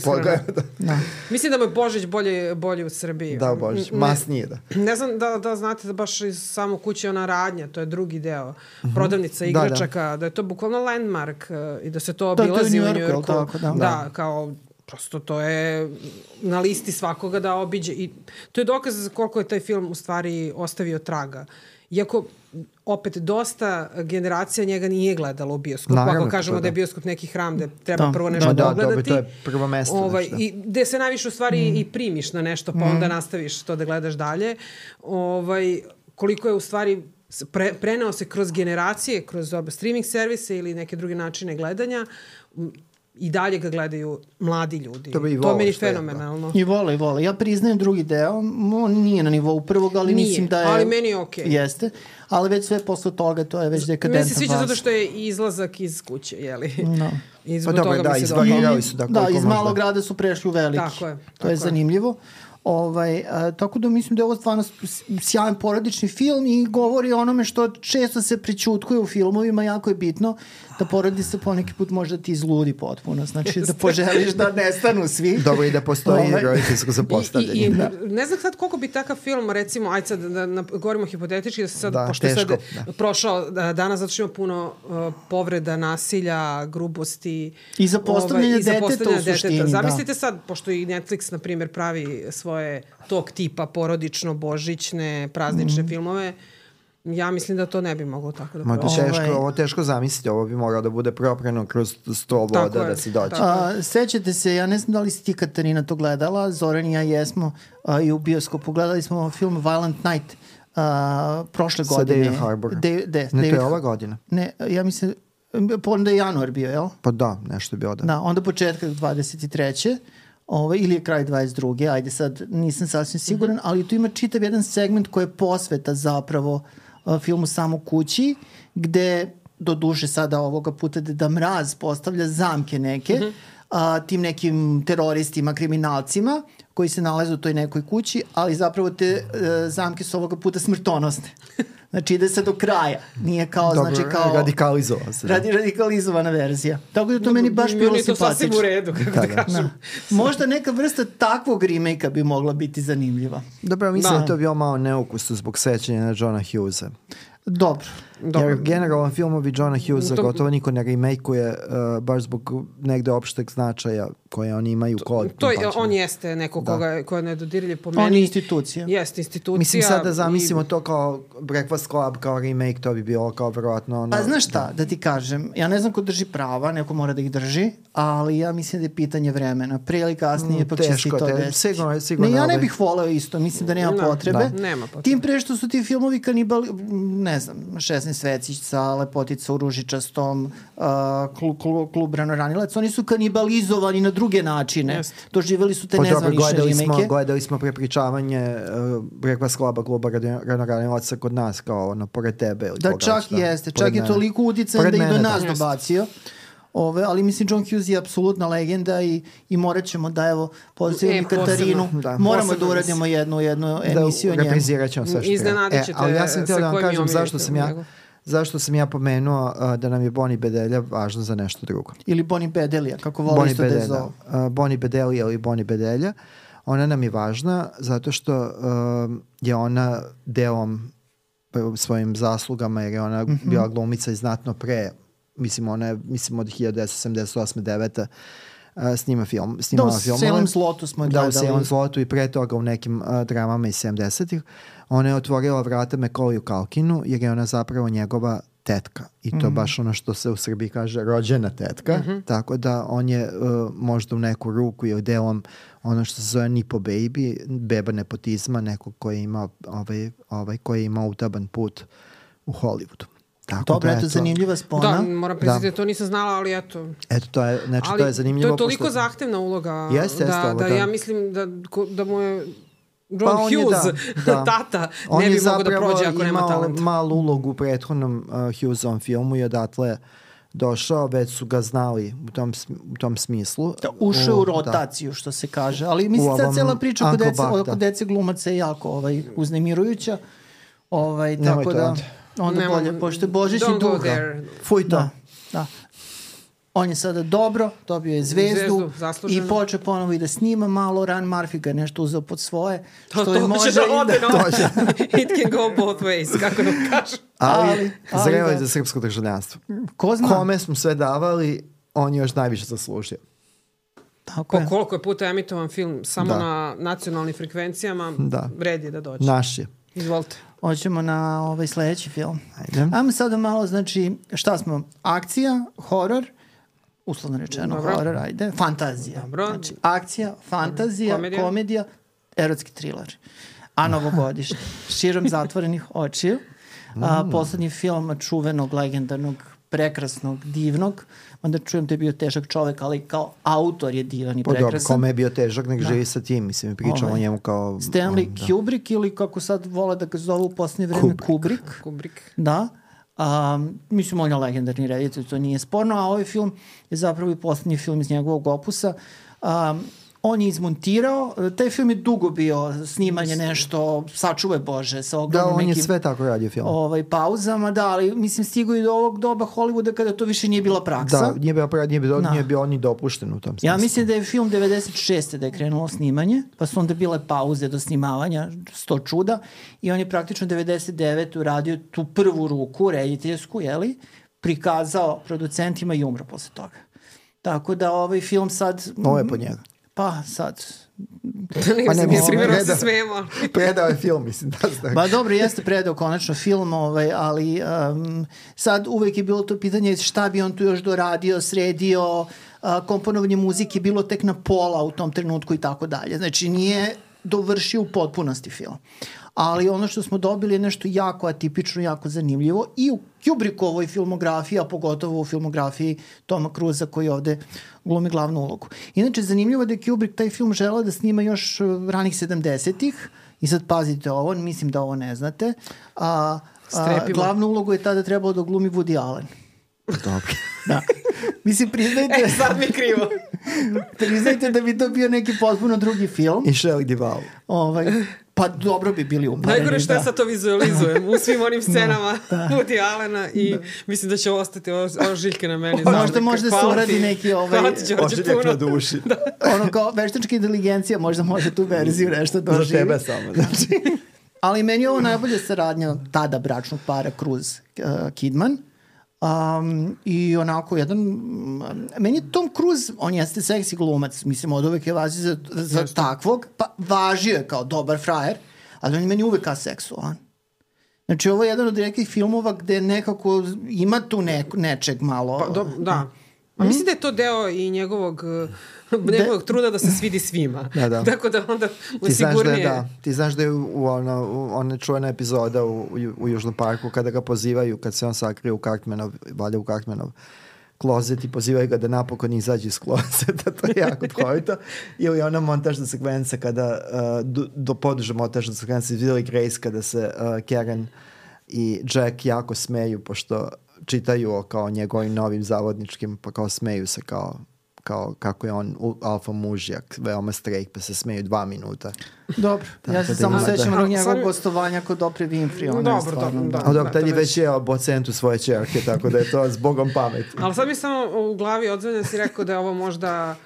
podgoja. Da, Da. Mislim da mu je Božić bolje, bolje u Srbiji. da Ne- masnije da. Ne znam da, da znate da baš iz samo kuće ona radnja, to je drugi deo, prodavnica Mhm. Da, da. igračaka, da, je to bukvalno landmark eh, i da se to to je u obilazi u Njujorku, jel Njujorku. tako, da? da, kao prosto to je na listi svakoga da obiđe i to je dokaz koliko je taj film u stvari ostavio traga. Iako opet dosta generacija njega nije gledalo u bioskopu. Naravno, Ako kažemo pa da je da. bioskop neki hram da treba Da. prvo Da, nešto da, pogledati. dobro, to je prvo mesto, Ovaj, znači, da. I gde se najviše u stvari i primiš na nešto, pa onda nastaviš to da gledaš dalje. Ovaj, koliko je u stvari pre, preneo se kroz generacije, kroz oba streaming servise ili neke druge načine gledanja. I dalje ga gledaju mladi ljudi. To to je meni vole sve, da. fenomenalno. I vole, i vole. Ja priznajem drugi deo, on nije na nivou prvog, ali Nije, mislim da je... ali meni je okej. Jeste, ali već sve posle toga, to je već dekadentan Meni se sviđa zato što je izlazak iz kuće, jeli? No. I Pa zbog dobro, toga da, mi se dopada. su da Da, iz malog grada su prešli u veliki. Tako je, To tako je je. zanimljivo. Ovaj, a, tako da mislim da je ovo stvarno sjajan porodični film i govori o onome što često se prećutkuje u filmovima, jako je bitno da porodica poneki put može da ti izludi potpuno. Znači da poželiš da nestanu svi. Dobro i da postoji Ovaj. roditeljsko I, i, zapostavljanje. i da. ne znam sad koliko bi takav film, recimo, ajde sad da, da, da govorimo hipotetički, da se sad, Da, pošto je sad teško, da. prošao da, danas, zato što ima puno uh, povreda, nasilja, grubosti. I zapostavljanja ovaj, deteta zapostavljanja u suštini, da. Zamislite sad, pošto i Netflix, na primjer, pravi svoje tog tipa porodično, božićne, praznične Mhm. filmove, ja mislim da to ne bi moglo tako da Ma da prođe. Ovaj- teško, ovo teško zamisliti, ovo bi moralo da bude proprano kroz sto voda je, da se dođe. tako. A, sećate se, ja ne znam da li si ti Katarina to gledala, Zoran i ja jesmo a, i u bioskopu. Gledali smo film Violent Night a, prošle Sa godine. David Harbour. De, de, Ne, to David- je ova godina. Ne, ja mislim, pa onda je januar bio, jel? Pa da, nešto bi odao. Da, onda početka 23. Ovaj, ili je kraj 22. Ajde sad, nisam sasvim siguran, ali tu ima čitav jedan segment koji je posveta zapravo uh, filmu Samo kući, gde do duše sada ovoga puta da Mraz postavlja zamke neke a, tim nekim teroristima, kriminalcima koji se nalaze u toj nekoj kući, ali zapravo te e, zamke su ovoga puta smrtonosne. Znači ide se do kraja. Nije kao, Dobro, znači kao... radikalizovao se. da. Radi, radikalizovana verzija. Tako da to meni baš bilo Meni je to sasvim simpatično. u redu, kako da, Da, da. kažem. Možda neka vrsta takvog remake-a bi mogla biti zanimljiva. Dobro, mislim Da. da. je to bio malo neukusno zbog sećanja na Johna Hughesa. Dobro. Dobro. Jer generalno filmovi Johna Hughesa To- gotovo niko ne remakeuje uh, baš zbog negde opšteg značaja koje oni imaju kod. To je, on jeste neko koga, ko je nedodirljiv po meni. On je institucija. Jeste institucija. Mislim sad da i- zamislimo to kao Breakfast Club, kao remake, to bi bilo kao verovatno ono... Pa znaš šta, da ti kažem, ja ne znam ko drži prava, neko mora da ih drži, ali ja mislim da je pitanje vremena. Pre ili kasnije Mm, pa će se i teško, to te- desiti. sigurno- sigurno ne, ja ne ovaj- bih voleo isto, mislim da nema Da, potrebe. da, nema potrebe. Tim pre što su ti filmovi kanibali, ne znam, 16 svecica, Lepotica u ružičastom, uh, klub, klub, klub Ranoranilac, oni su kanibalizovani na druge načine. Jeste. Doživjeli su te Pa dobro, nezvanične gledali smo, remake gledali smo prepričavanje uh, Breakfast Cluba kluba Ranoranilaca kod nas, kao ono, pored tebe. Ili Da, koga čak da. jeste. Čak Pored je mene. toliko uticajan Pored da i do mene, nas da. dobacio. Ove, ali mislim John Hughes je apsolutna legenda i, i morat ćemo da evo pozivam E, Katarinu. da. Moramo Posebno da uradimo jednu, jednu emisiju o da njemu. reprizirat ćemo sve što Iznenadit treba. ćete ali ja sam htio sa da vam je kažem zašto sam ja njegov. Zašto sam ja pomenuo uh, da nam je Boni Bedelja važno za nešto drugo. Ili Bonnie Bedelija, kako voli Boni isto da je Bedelja. zovu. Uh, Boni Bedelija ili Boni Bedelja. Ona nam je važna zato što um, je ona delom uh, svojim zaslugama jer je ona Mhm. bila glumica i znatno pre mislim ona je mislim od 1978 9 uh, snima film Da, snimala u filmove. Selom zlotu smo je Da, u gledali. Zlotu i pre toga u nekim uh, dramama iz 70-ih. Ona je otvorila vrata Mekoliju Kalkinu jer je ona zapravo njegova tetka. I to Mhm. baš ono što se u Srbiji kaže rođena tetka. Tako da on je uh, možda u neku ruku ili delom ono što se zove Nipo Baby, beba nepotizma, nekog koji je imao, ovaj, ovaj, koji je imao utaban put u Hollywoodu. Tako Dobro, da, eto, zanimljiva spona. Da, moram priznati da. to nisam znala, ali eto. Eto, to je, znači, ali to je zanimljivo. To je toliko pošto- zahtevna uloga Jeste, jeste da, ovo, da, da. ja mislim da, ko- da mu je John Pa on je, Hughes, da, da. tata, On ne bi je mogao da prođe ako nema imao talent. malu ulogu u prethodnom uh, Hughesovom filmu i odatle došao, već su ga znali u tom, u tom smislu. Da, ušao u da. rotaciju, što se kaže. Ali mislim, U ovom cijela priča oko Uncle dece, da. dece glumaca je jako ovaj, uznemirujuća. Ovaj, Nemoj tako to da, onda. Onda Nema- bolje, pošto je Božić i Don't go duga. there. Fuj to. Da, da. On je sada dobro, dobio je zvezdu, Zvezdu, i počeo ponovo i da snima malo. Ran Murphy ga je nešto uzeo pod svoje. To, što to je može da ode da... no. It can go both ways, kako da kažem. Ali, Ali- ali zreo je da. za srpsko državljanstvo. Ko zna? Kome smo sve davali, on je još najviše zaslužio. Tako Po je. koliko je puta emitovan film samo Da. na nacionalnim frekvencijama, Da. red je da dođe. Naš je. Izvolite. Hoćemo na ovaj sledeći film. Ajde. Ajmo sada malo, znači, šta smo? Akcija, horor, uslovno rečeno Dobro. horor, ajde, fantazija. Dobro. Znači, akcija, fantazija, Komedija. komedija, erotski thriller. A novogodišnji. Širom zatvorenih očiju. a, poslednji film čuvenog, legendarnog, prekrasnog, divnog, onda čujem da je bio težak čovek, ali kao autor je divan i Pa dobro, prekrasan. kome je bio težak, nek živi sa tim, mislim, pričamo Ovaj. o njemu kao... Stanley da. Kubrick ili kako sad vole da ga zovu u posljednje vreme Kubrick. Kubrick. Kubrick. Da. Um, mislim, on je legendarni reditelj, to nije sporno, a ovaj film je zapravo i poslednji film iz njegovog opusa. Um, on je izmontirao, taj film je dugo bio snimanje nešto, sačuvaj Bože, sa Da, ogromnim on je nekim sve tako radio film. ovaj, pauzama, da, ali mislim stigo i do ovog doba Hollywooda kada to više nije bila praksa. Da, nije bio, nije bio, Da. nije bio on ni dopušten u tom smislu. Ja mislim da je film 96. da je krenulo snimanje, pa su onda bile pauze do snimavanja, sto čuda, i on je praktično 99. uradio tu prvu ruku, rediteljsku, jeli, prikazao producentima i umro posle toga. Tako da ovaj film sad... Ovo je po njega. Pa sad... Pa ne, mislim, se smemo. Predao je film, mislim, da znam. Ba dobro, jeste predao konačno film, ovaj, ali um, sad uvek je bilo to pitanje šta bi on tu još doradio, sredio, a, komponovanje muzike je bilo tek na pola u tom trenutku i tako dalje. Znači nije dovršio u potpunosti film. Ali ono što smo dobili je nešto jako atipično, jako zanimljivo i u Kubrickovoj filmografiji, a pogotovo u filmografiji Toma Cruza koji ovde glumi glavnu ulogu. Inače, zanimljivo je da je Kubrick taj film želeo da snima još uh, ranih 70-ih i sad pazite ovo, mislim da ovo ne znate. A, a, glavnu ulogu je tada trebalo da glumi Woody Allen. Dobro. Da. Mislim, priznajte, E, sad mi krivo. priznajte da bi to bio neki potpuno drugi film. I Shelley Duvall. Ovaj, pa dobro bi bili upareni. Najgore što da. ja sad to vizualizujem u svim onim scenama Woody Allena i mislim da će ostati ovo, ovo žiljke na meni. Možda Znam, može da se uradi neki ovaj- Hvala ti, Đorđe, puno. na duši. da. ono kao veštačka inteligencija možda može tu verziju nešto Za doživi. tebe samo. Znači. Ali meni je ovo najbolja saradnja tada bračnog para Cruz uh, Kidman. Um, I onako jedan, meni je Tom Cruise, on jeste seksi glumac, mislim od uvek je važio za, za takvog, pa važio je kao dobar frajer, ali on je meni uvek aseksualan. Znači ovo je jedan od redkih filmova gde nekako ima tu ne, nečeg malo. Pa, do, da. A mislim da je to deo i njegovog, uh, njegovog truda da se svidi svima. Da, da. Tako da onda mu Ti znaš da sigurnije... je, da, ti znaš da je u, ono, u, ona čuvena epizoda u, u, u Južnom parku kada ga pozivaju, kad se on sakrije u Cartmanov, valja u Cartmanov klozet i pozivaju ga da napokon izađe iz klozeta, to je jako duhovito. Ili ona montažna sekvenca kada, uh, do, do poduže montažna sekvenca iz Willy Grace kada se uh, Karen i Jack jako smeju pošto čitaju o kao njegovim novim zavodničkim, pa kao smeju se kao kao kako je on u, alfa mužjak, veoma strejk, pa se smeju dva minuta. Dobro, ja se da samo ima, da. sećam onog njegovog gostovanja kod Opre Winfrey. Ona Dobro, stvarno, dobro, da. A dobro, tad je već- jeo bocentu svoje čerke, tako da je to s bogom pamet. Ali sad mi samo u glavi odzvanjam si rekao da je ovo možda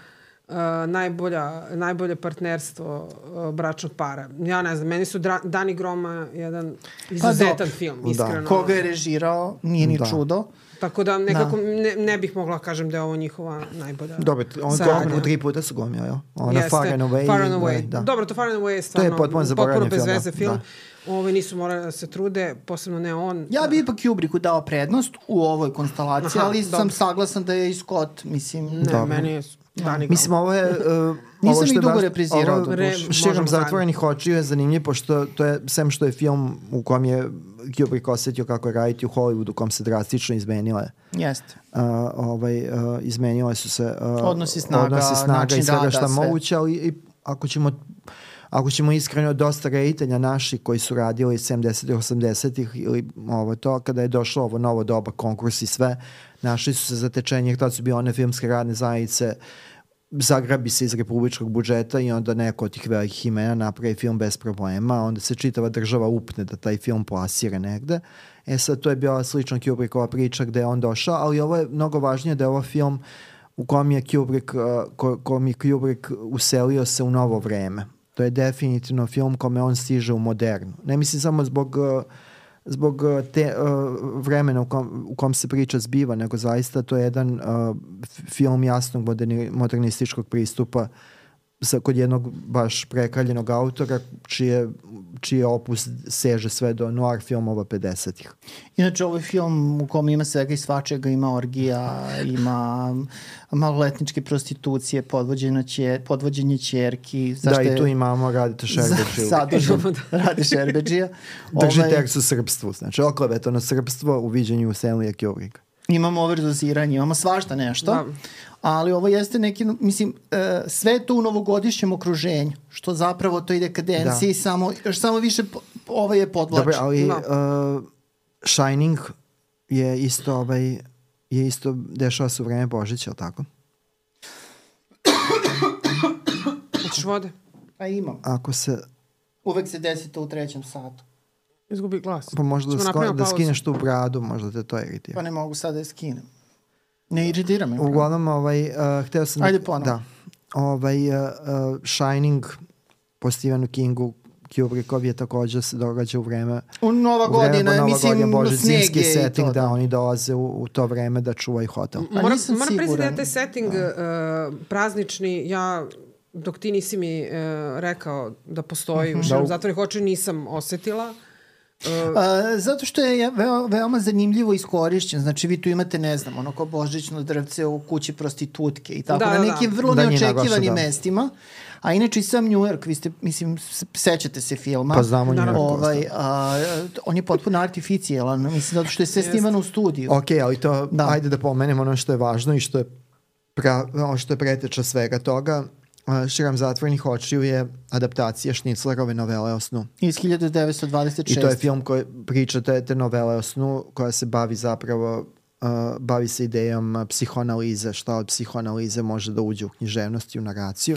uh, najbolja, najbolje partnerstvo uh, bračnog para. Ja ne znam, meni su Dra Dani Groma jedan izuzetan dobro. film, Da. iskreno. Koga je režirao, nije ni Da. čudo. Tako da nekako ne, ne bih mogla kažem da je ovo njihova najbolja Dobro, on to tri puta su glumio, jel? Ona Jeste, Far and Away. Far and i- Away. Da. Dobro, to Far and Away je stvarno potpuno zaboravljen bez film, da. veze film. Da. Ove nisu morali da se trude, posebno ne on. Ja bi ipak Kubricku dao prednost u ovoj konstelaciji, Aha, ali sam dobro. saglasan da je i Scott, mislim... Ne, Dobro. meni je Dani Mislim, ovo je... Uh, Nisam ovo što je dugo reprizirao, ovo Re-. Širom možemo zatvorenih očiju je zanimljiv, pošto to je, sem što je film u kom je Kubrick osetio kako je raditi u Hollywoodu, u kom se drastično izmenile Jeste. uh, ovaj, uh, izmenile su se uh, Odnosi snaga, odnosi snaga način i svega rada, šta sve. moguće, ali i ako ćemo ako ćemo iskreno dosta reditelja naši koji su radili 70-ih, 80-ih ili ovo to, kada je došlo ovo novo doba, konkurs i sve, našli su se zatečenje, tad su bile one filmske radne zajednice, zagrabi se iz republičkog budžeta i onda neko od tih velikih imena napravi film bez problema, onda se čitava država upne da taj film plasira negde. E sad, to je bila slična Kubrickova priča gde je on došao, ali ovo je mnogo važnije da je ovo film u kom je Kubrick, uh, ko, kom je Kubrick uselio se u novo vreme. To je definitivno film kome on stiže u modernu. Ne mislim samo zbog uh, zbog uh, te uh, vremena u kom, u kom se priča zbiva, nego zaista to je jedan uh, film jasnog moderni, modernističkog pristupa sa, kod jednog baš prekaljenog autora čije, čiji opus seže sve do noir filmova 50-ih. Inače, ovo je film u kom ima svega i svačega, ima orgija, ima maloletničke prostitucije, podvođenje, će, podvođenje čerki. Da, i tu imamo Radita Šerbeđiju. Sadržan Radi Šerbeđija. Drži ovaj, tekst u srpstvu, znači oklevetano srpstvo u viđenju Stanleya Kubricka. Imamo overdoziranje, imamo svašta nešto. Da ali ovo jeste neki, mislim, e, sve to u novogodišnjem okruženju, što zapravo to ide kadenciji, da. samo, samo više ovo je podvlač. Dobro, ali da. uh, Shining je isto ovaj, je isto dešava se u vreme Božića, ali tako? Hoćeš vode? Pa imam. Ako se... Uvek se desi to u trećem satu. Izgubi glas. Pa možda da, sko, da skineš tu bradu, možda te to iritira. Pa ne mogu sad da je skinem. Ne iritira me. Uglavnom, ovaj, uh, hteo sam... Ajde ponovno. Da. Ovaj, uh, uh, Shining po Stephenu Kingu Kubrickov je takođe se događa u vreme u Nova godina, vreme, mislim godina, Bože, zimski setting, to, da. da oni dolaze u, u to vreme da čuvaju hotel. Moram, moram priznati da je taj setting da. uh, praznični, ja dok ti nisi mi uh, rekao da postoji uh -huh. u širom da. zatvornih očiju nisam osetila. Uh, zato što je veo, veoma zanimljivo iskorišćen. Znači vi tu imate, ne znam, ono kao božićno drvce u kući prostitutke i tako, da, na da, nekim da. vrlo da, neočekivanim da. mestima. A inače i sam New York, vi ste, mislim, sećate se filma. Pa znamo New York. Ovaj, a, on je potpuno artificijalan, mislim, zato što je sve snimano u studiju. Ok, ali to, da. ajde da pomenemo ono što je važno i što je, pra, ono što je preteča svega toga Širam zatvornih očiju je adaptacija Šniclerove novele o snu. Iz 1926. I to je film koji priča te, te novele o snu koja se bavi zapravo uh, bavi se idejom psihoanalize, šta od psihoanalize može da uđe u književnost i u naraciju.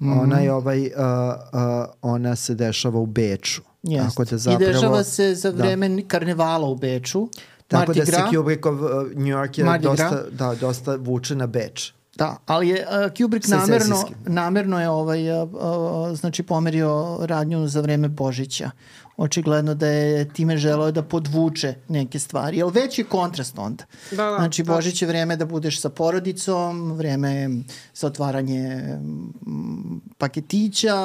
Mm -hmm. Ona je ovaj, uh, uh, ona se dešava u Beču. Tako da zapravo, I dešava se za da. vreme da. karnevala u Beču. Tako Mardi da se Kubrickov uh, New York je Mardi dosta, da, dosta vuče na Beč. Da, ali je uh, Kubrick namerno, namerno je ovaj, uh, uh, znači pomerio radnju za vreme Božića. Očigledno da je time želeo da podvuče neke stvari. Jel već je kontrast onda. Da, da, znači da. Božić je vreme da budeš sa porodicom, vreme za otvaranje paketića,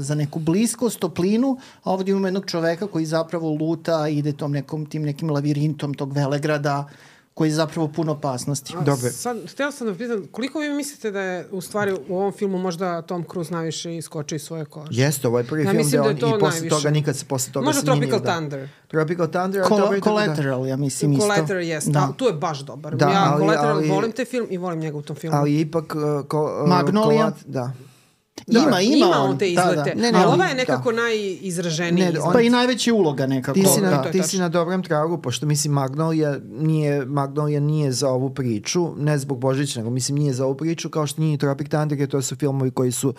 za neku bliskost, toplinu, a ovdje imamo jednog čoveka koji zapravo luta, ide tom nekom, tim nekim lavirintom tog velegrada, koji je zapravo puno opasnosti. Dobre. Sad, htjela sam da pitam, koliko vi mislite da je u stvari u ovom filmu možda Tom Cruise najviše iskoči iz svoje kože? Jeste, ovo je prvi ja, film gde da on da i posle toga nikad se posle toga Možda Tropical da. Thunder. Tropical Thunder. Col da, Collateral, da. ja mislim isto. Collateral, jes. Da. tu je baš dobar. Da, ja ali, Collateral ali, volim te film i volim njega u tom filmu. Ali ipak... Uh, ko, uh, Magnolia. da. Da, ima, ima, ima on, te izlete. Da, da. Ne, ne, ali ova je nekako da. najizraženiji ne, on, Pa i najveća uloga nekako. Ti si na, da. ti si na dobrom tragu, pošto mislim Magnolia nije, Magnolia nije za ovu priču, ne zbog Božića, nego mislim nije za ovu priču, kao što nije Tropic Thunder, jer to su filmovi koji su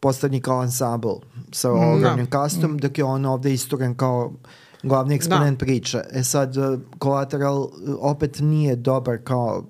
postavljeni kao ensemble sa mm, ogromnim da. kastom, mm. dok je on ovde isturen kao glavni eksponent da. priče. E sad, uh, Collateral uh, opet nije dobar kao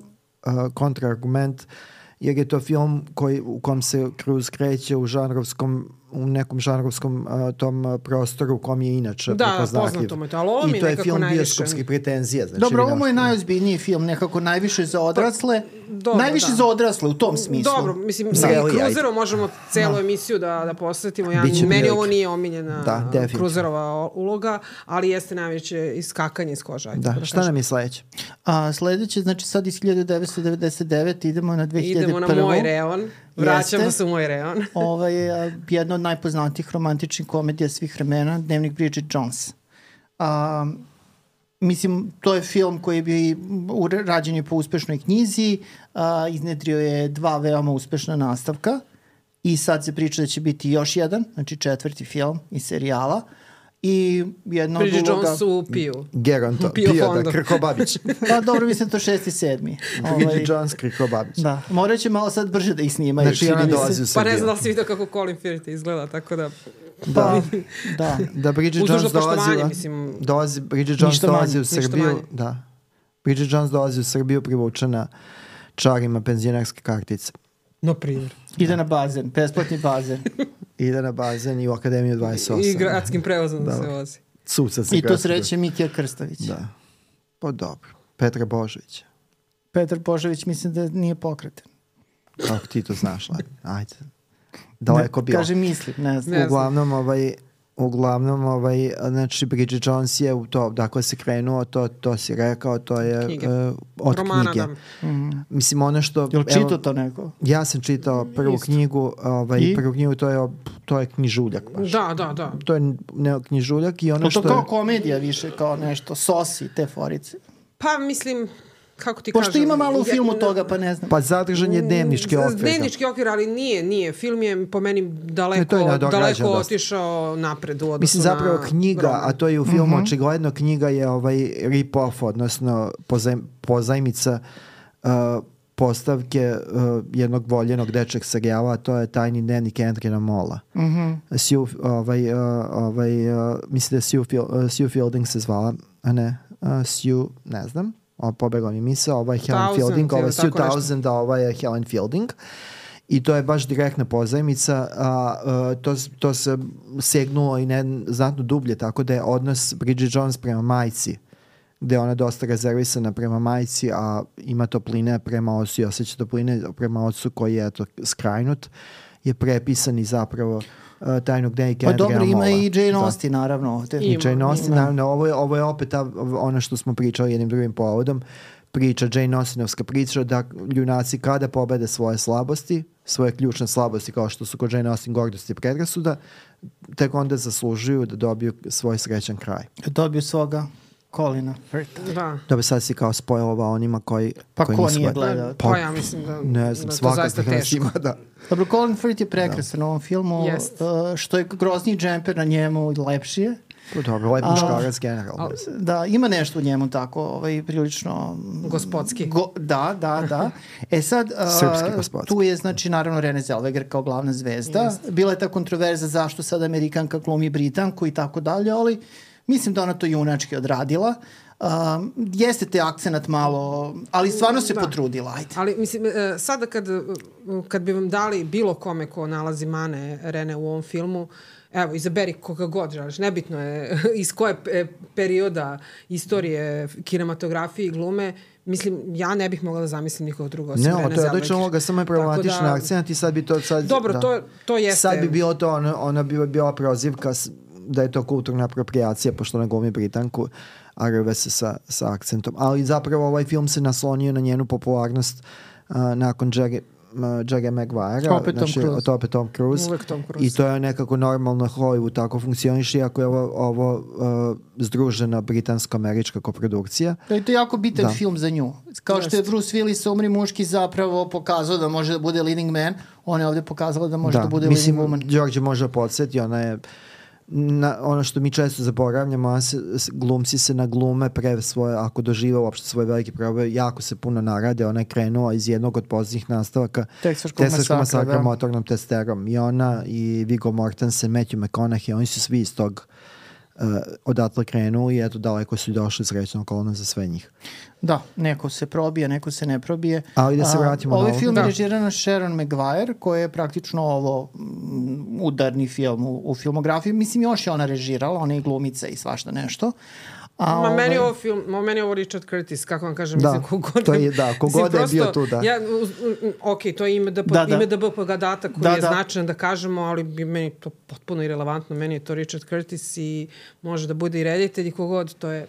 uh, kontraargument, uh, jer je to film koji, u kom se Cruz kreće u žanrovskom u nekom žanrovskom uh, tom prostoru u kom je inače da, prepoznatljiv. Da, poznato je to, I to je film bioskopskih pretenzija. Znači, Dobro, ovo je najozbiljniji film, nekako najviše za odrasle. Dobro, najviše da. za odrasle u tom smislu. Dobro, mislim, da. sa Cruzerom možemo celu da. emisiju da, da posvetimo. Ja, Biće meni ovo nije omiljena da, Cruzerova uloga, ali jeste najveće iskakanje iz koža. Da, da šta nam je sledeće? A, sledeće, znači sad iz 1999 idemo na 2001. Idemo na moj reon. Vraćamo Jeste. se u moj reon. Ovo je jedna od najpoznatijih romantičnih komedija svih vremena, Dnevnik Bridget Jones. A, mislim, to je film koji bi rađen je po uspešnoj knjizi, a, iznedrio je dva veoma uspešna nastavka i sad se priča da će biti još jedan, znači četvrti film iz serijala. I jedna Bridget od uloga... Jones u Piju. Geronto, Pio, Pio da, Krkobabić. pa dobro, mislim to šesti, sedmi. Bridget ovaj, Jones, Krkobabić. Da, morat će malo sad brže da ih snimaju. Znači ona dolazi u Srbiju. Pa ne znam da si vidio kako Colin Firth izgleda, tako da... Da, da. Da Bridget Jones dolazi, mislim, dolazi, Bridget Jones dolazi u Srbiju. Da. Bridget Jones dolazi u Srbiju privučena čarima penzionarske kartice. No primjer. Ide na bazen, besplatni bazen. Ide na bazen i u Akademiju 28. I gradskim prevozom da se vozi. Suca se I to sreće Mikija Krstović. Da. Pa dobro. Petra Božović. Petar Božović mislim da nije pokretan. Kako ti to znaš, Ajde. Daleko bilo. Kaže mislim, ne znam. Uglavnom, ovaj, uglavnom, ovaj, znači, Bridget Jones je u to, dakle se krenuo, to, to si rekao, to je Knjige. uh, od Romana, knjige. da. Mislim, ono što... Jel čitao to neko? Ja sam čitao prvu Isto. knjigu, ovaj, I? prvu knjigu, to je, to je knjižuljak baš. Da, da, da. To je ne, knjižuljak i ono Jel što to je... kao komedija više, kao nešto, sosi te forice? Pa mislim, kako ti Pošto kažem... ima malo u filmu toga, pa ne znam. Pa zadržan je dnevnički Mm, okvir. da. Dnevnički okvir, ali nije, nije. Film je po meni daleko, Ne, daleko otišao napred u odnosu Mislim, zapravo na knjiga, a to je u filmu očigledno, knjiga je ovaj rip-off, odnosno pozaj, pozajmica uh, postavke uh, jednog voljenog dečeg serijala, a to je Tajni dnevnik Andrina Mola. Mm -hmm. Sue, ovaj, uh, ovaj, uh, mislim da je Sue, Fil, uh, Sue Fielding se zvala, a ne, uh, Sue, ne znam, o, pobegla mi misla, ovo je Helen Thousand Fielding, ovo je Sue. Thousand, a ovo je Helen Fielding. I to je baš direktna pozajmica, a, a to, to se segnulo i ne znatno dublje, tako da je odnos Bridget Jones prema majci, gde ona dosta rezervisana prema majci, a ima topline prema ocu i osjeća topline prema ocu koji je eto, skrajnut, je prepisan i zapravo uh, tajnog dnevnika Pa dobro, ima i Jane Da. Austen, naravno. Ovde. Ima. I Jane Austen, Ima. naravno, ovo je, ovo je opet ta, ono što smo pričali jednim drugim povodom, priča, Jane Austenovska priča da ljunaci kada pobede svoje slabosti, svoje ključne slabosti kao što su kod Jane Austen gordost i predrasuda, tek onda zaslužuju da dobiju svoj srećan kraj. Dobio svoga Colina Firta. Da. Dobro, sad si kao spojlova onima koji... Pa koji ko nije gledao? Pa, ja mislim da, Ne znam, da zaista da nas teško. ima, da. Dobro, Colin Firth je prekrasan u ovom filmu. Jest. uh, što je grozniji džemper na njemu lepši je. Pa Dobro, lep A- muškarac generalno. Da, ima nešto u njemu tako, ovaj, prilično... Gospodski. Go, da, da, da. E sad, gospodski. tu je, znači, naravno, Rene Zellweger kao glavna zvezda. Bila je ta kontroverza zašto sad Amerikanka glumi Britanku i tako dalje, ali mislim da ona to junački odradila. Um, jeste te akcenat malo, ali stvarno se Da. potrudila, ajde. Ali, mislim, e, sada kad, kad bi vam dali bilo kome ko nalazi mane Rene u ovom filmu, evo, izaberi koga god želiš, nebitno je iz koje perioda istorije kinematografije i glume, mislim, ja ne bih mogla da zamislim nikog drugog osim Ne, Rene ovo, to je Zellweger. odlična uloga, samo je problematična da- akcent i sad bi to... Sad, Dobro, da. to, to jeste... Sad bi bilo to, ona, ona bi bila prozivka da je to kulturna apropriacija, pošto ona glumi Britanku, a rve se sa, sa akcentom. Ali zapravo ovaj film se naslonio na njenu popularnost uh, nakon Jerry, Jerry Maguire. Opet Tom Cruise. To opet Tom Cruise. Uvek Tom Cruise. I to je nekako normalno Hollywood tako funkcioniše, iako je ovo, ovo uh, združena britansko-američka koprodukcija. Da je to jako bitan Da. film za nju. Kao što je Bruce Willis Umri muški zapravo pokazao da može da bude leading man, ona je ovde pokazala da može da, bude Mislim, leading woman. Đorđe može podsjeti, ona je na, ono što mi često zaboravljamo, ona se, glumci se na glume pre svoje, ako dožive uopšte svoj veliki problem, jako se puno narade, ona je krenula iz jednog od posljednjih nastavaka Teksaškog masakra, masakra da. motornom testerom. I ona i Viggo Mortensen, Matthew McConaughey, oni su svi iz tog uh, odatle krenuli i eto daleko su došli srećno kolona za sve njih. Da, neko se probije, neko se ne probije. Ali da se A, vratimo na Ovaj ovo. film Da. je režirana Sharon Maguire, koja je praktično ovo mm, udarni film u, u filmografiji. Mislim, još je ona režirala, ona je i glumica i svašta nešto. A, Ma meni ovaj- ovo film, ma meni ovo Richard Curtis, kako vam kažem, Da, mislim, kogod... to je- da, kogod je bio tu, da. Ja, ok, to je ime DP, Da, da. ime DBP Gadata koji Da, je da. značajan da kažemo, ali bi meni to potpuno irelevantno, meni je to Richard Curtis i može da bude i reditelj i kogod, to je...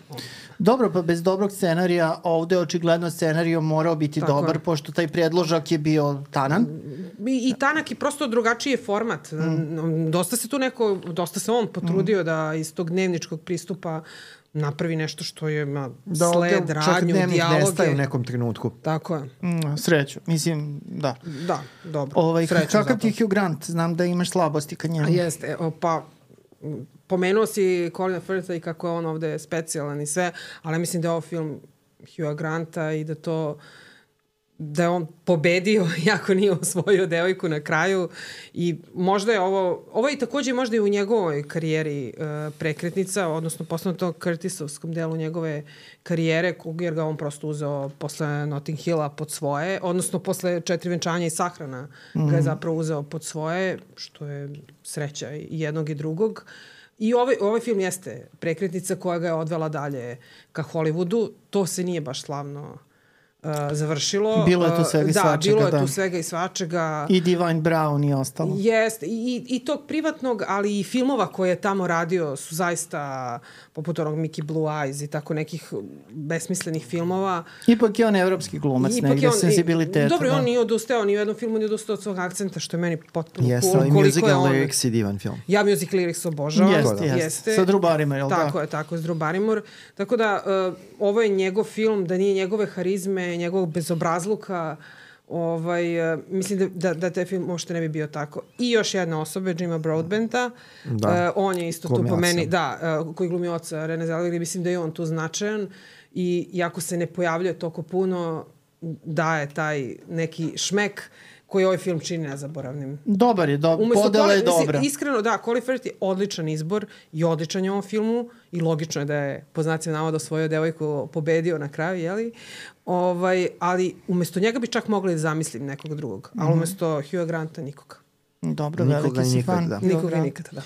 Dobro, pa bez dobrog scenarija, ovde očigledno scenario morao biti Tako dobar, je. pošto taj predložak je bio tanan. I, I tanak je prosto drugačiji je format. Mm. Dosta se tu neko, dosta se on potrudio mm. da iz tog dnevničkog pristupa napravi nešto što je ma, Da sled, čak radnju, dnevnik nestaje dijaloge. u nekom trenutku. Tako je. Mm, sreću, mislim, da. Da, dobro. Ovaj, Srećan kakav zato. ti je Hugh Grant? Znam da imaš slabosti ka njemu. A jeste, o, pa pomenuo si Colina Firtha i kako je on ovde specijalan i sve, ali mislim da je ovo film Hugha Granta i da to da je on pobedio iako nije osvojio devojku na kraju i možda je ovo, ovo je takođe možda i u njegovoj karijeri uh, prekretnica, odnosno posledno to Curtisovskom delu njegove karijere, jer ga on prosto uzeo posle Notting Hilla pod svoje, odnosno posle četiri venčanja i sahrana mm -hmm. ga je zapravo uzeo pod svoje, što je sreća i jednog i drugog. I ovaj, ovaj film jeste prekretnica koja ga je odvela dalje ka Hollywoodu. To se nije baš slavno uh, završilo. Bilo je tu Uh, svega i da, svačega, bilo je da. tu svega i svačega. I Divine Brown i ostalo. Jeste, i, i tog privatnog, ali i filmova koje je tamo radio su zaista, poput onog Mickey Blue Eyes i tako nekih besmislenih filmova. Ipak je on evropski glumac, Ipak negde senzibiliteta. Dobro, da. on nije odustao, ni u jednom filmu nije odustao od svog akcenta, što je meni potpuno Jeste, cool. ali koliko je musical on- lyrics i divan film. Ja music lyrics obožavam. Jeste, jeste. Sa Drew Barrymore, jel Tako da? je, tako je, s Drew Barrymore. Tako da, uh, ovo je njegov film, da nije njegove harizme, njegovog bezobrazluka, ovaj, uh, mislim da, da, da taj film uopšte ne bi bio tako. I još jedna osoba, Jima Broadbenta, Da. uh, on je isto Glumi tu po oca. meni, da, uh, koji glumi oca Rene Zellweger, mislim da je on tu značajan i iako se ne pojavljuje toliko puno, daje taj neki šmek koji ovaj film čini nezaboravnim. Dobar je, do, podela je Colin- mislim, dobra. Iskreno, da, Colin Firth je odličan izbor i odličan je ovom filmu i logično je da je, po znacima navoda, svoju devojku pobedio na kraju, jeli? Ovaj, ali umesto njega bi čak mogli da zamislim nekog drugog, ali umesto Hugh Granta nikoga. Dobro, Nikoga veliki si nikad, fan. da. Hugh Nikoga i nikada, da.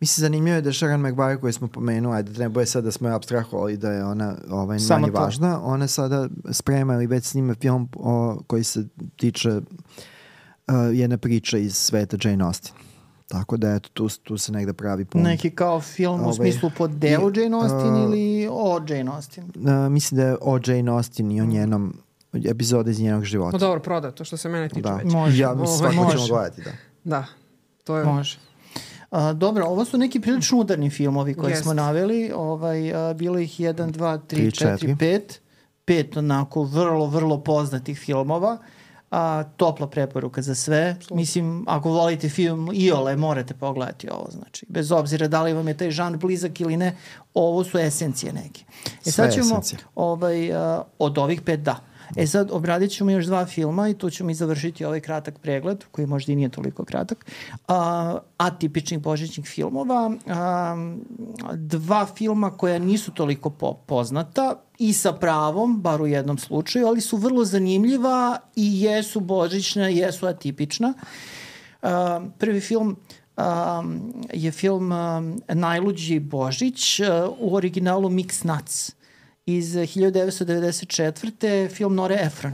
Mislim, zanimljivo je da Sharon McBarry koju smo pomenuli, ajde ne boje sad da smo je abstrahovali da je ona ovaj, Samo manje to. važna, ona sada sprema ili već snima film o, koji se tiče uh, jedne priče iz sveta Jane Austen. Tako da eto, tu, tu se negde pravi pun. Neki kao film u Ovaj, smislu po delu i, Jane Austen uh, ili o Jane Austen? Uh, mislim da je o Jane Austen i o njenom epizode iz njenog života. No dobro, proda to što se mene tiče da. već. Može. Ja, mislim, svako ćemo može. gledati, da. Da, to je... Može. A, dobro, ovo su neki prilično udarni filmovi koje smo naveli. Ovaj, a, bilo ih 1, 2, 3, Tri, 4, četiri. 5. Pet onako vrlo, vrlo poznatih filmova. A, topla preporuka za sve. Mislim, ako volite film Iole, morate pogledati ovo. Znači, bez obzira da li vam je taj žanr blizak ili ne, ovo su esencije neke. E Sve sad ćemo, esencije. ovaj, a, od ovih pet da. E sad, obradit ćemo još dva filma i tu ćemo i završiti ovaj kratak pregled, koji možda i nije toliko kratak, a, atipičnih božićnih filmova. A, dva filma koja nisu toliko po, poznata i sa pravom, bar u jednom slučaju, ali su vrlo zanimljiva i jesu božićna, jesu atipična. A, prvi film um, je film um, Najluđi Božić uh, u originalu Mix Nuts iz 1994. film Nore Efron.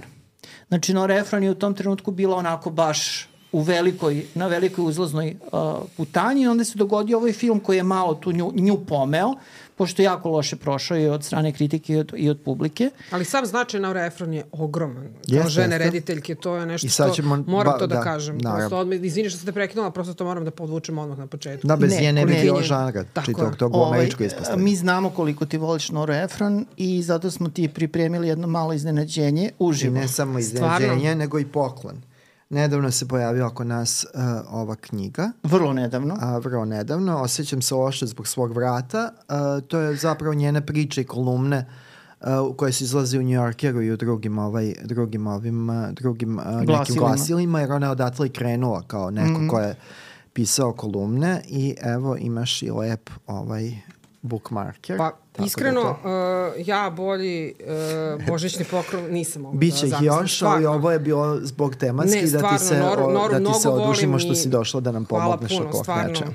Znači Nora Efron je u tom trenutku bila onako baš u velikoj, na velikoj uzlaznoj uh, putanji i onda se dogodio ovaj film koji je malo tu nju, nju pomeo, pošto je jako loše prošao i od strane kritike i od, i od publike. Ali sam značaj Naura Efron je ogroman. Kao Jeste, žene jeste. rediteljke, to je nešto I sad što ćemo- moram ba- to da, da, kažem. naravno. Prosto odmah, izvini što ste prekinula, prosto to moram da podvučem odmah na početku. Da, bez Ne, nje ne bi bilo žanra čitog je. tog američkoj ispostavi. mi znamo koliko ti voliš Nora Efron i zato smo ti pripremili jedno malo iznenađenje I uživo. ne samo Stvarno? iznenađenje, nego i poklon. Nedavno se pojavila oko nas uh, ova knjiga, Vrlo nedavno. a vrlo nedavno, osjećam se loše zbog svog vrata. Uh, to je zapravo njene priče i kolumne uh, koje su izlazi u New Yorkeru i u drugim, ovaj, drugim, ovim, uh, drugim uh, nekim Glasilima. glasilima, jer ona je odatle i krenula kao neko Mhm. ko je pisao kolumne i evo imaš i lep ovaj bookmarker. Pa, Tako da iskreno, to- uh, ja bolji uh, božićni pokrov nisam mogla Biće da ih zamislim. još, ali Stvarno. ovo je bilo zbog tematski Ne, da stvarno, ti se, Noru- o- Noru da ti se odužimo volim što si došla da nam pomogneš puno, oko stvarno. nečega.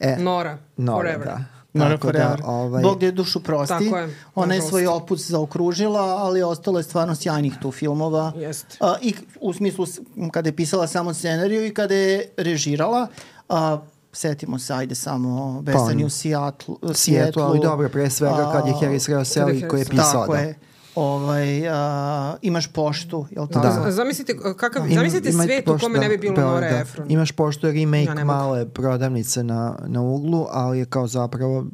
E, Nora, Nora, forever. da. Nora Tako Forever. da, ovaj, Bog je dušu prosti. Tako je, Ona je svoj opus zaokružila, ali ostalo je stvarno sjajnih tu filmova. Jeste. A, I u smislu kada je pisala samo scenariju i kada je režirala. A, setimo se, ajde samo Vesani Pa, u Seattle, Seattle, ali dobro, pre svega kad je Harris Reo Sally koji je pisao, Tako da. je. Ovaj, a, imaš poštu, jel tako? Da. Zamislite, uh, kakav, Ima- zamislite ima svet u pošto- kome ne bi bilo da, Nora da. Efron. Imaš pošto je remake Ja male prodavnice na, na uglu, ali je kao zapravo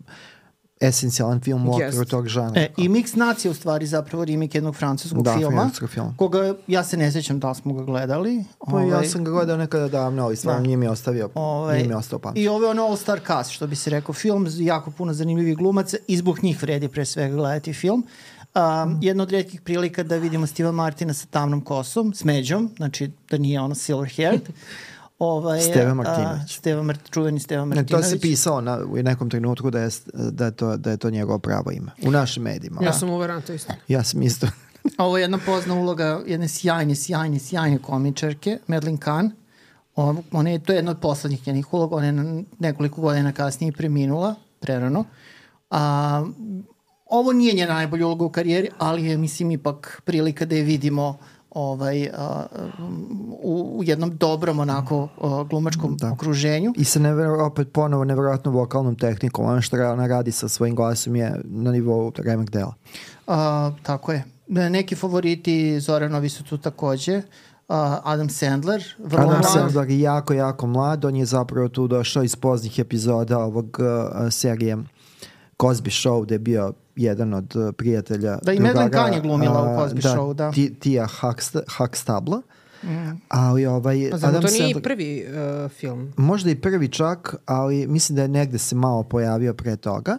esencijalan film u okviru Jest. tog žanra. E, I Mix je u stvari zapravo remake jednog francuskog Da, filma. francuskog filma. Koga, ja se ne sjećam da smo ga gledali. Pa ja Ovaj, sam ga gledao nekada davno, ali stvarno Da. nije mi je ostavio, Ovaj, nije mi je ostao pamet. I ovo je ono All Star Cast, što bi se rekao, film, jako puno zanimljivih glumaca i zbog njih vredi pre svega gledati film. Um, jedna od redkih prilika da vidimo Steva Martina sa tamnom kosom, s međom, znači da nije ono silver haired. Ovaj, Steva a, Martinović. Steva Mart, čuveni Steva Ne, Martinović. to se pisao na, u nekom trenutku da je, da, je to, da je to njegovo pravo ime. U našim medijima. Ja sam uveran, to isto. Ja sam isto. Ovo je jedna pozna uloga jedne sjajne, sjajne, sjajne komičarke, Madeline Kahn. O, ona je, to je jedna od poslednjih njenih uloga, ona je na- nekoliko godina kasnije preminula, prerano. A, ovo nije njena najbolja uloga u karijeri, ali je, mislim, ipak prilika da je vidimo ovaj, a, u, u jednom dobrom onako a, glumačkom da. okruženju. I sa nevero, opet ponovo neverovatno vokalnom tehnikom. Ono što ona radi sa svojim glasom je na nivou remek dela. A, tako je. Neki favoriti Zoranovi su tu takođe. Uh, Adam Sandler, vrlo Adam mlad. Sandler je jako, jako mlad. On je zapravo tu došao iz poznih epizoda ovog uh, serije Cosby Show, gde je bio jedan od uh, prijatelja Da, i Megan Kahn je glumila u Cosby da, Show, da. Ti, Tija Huxtable. Mm. Ali ovaj, Pa Adam to nije Sandler, i prvi uh, film. možda i prvi čak, ali mislim da je negde se malo pojavio pre toga.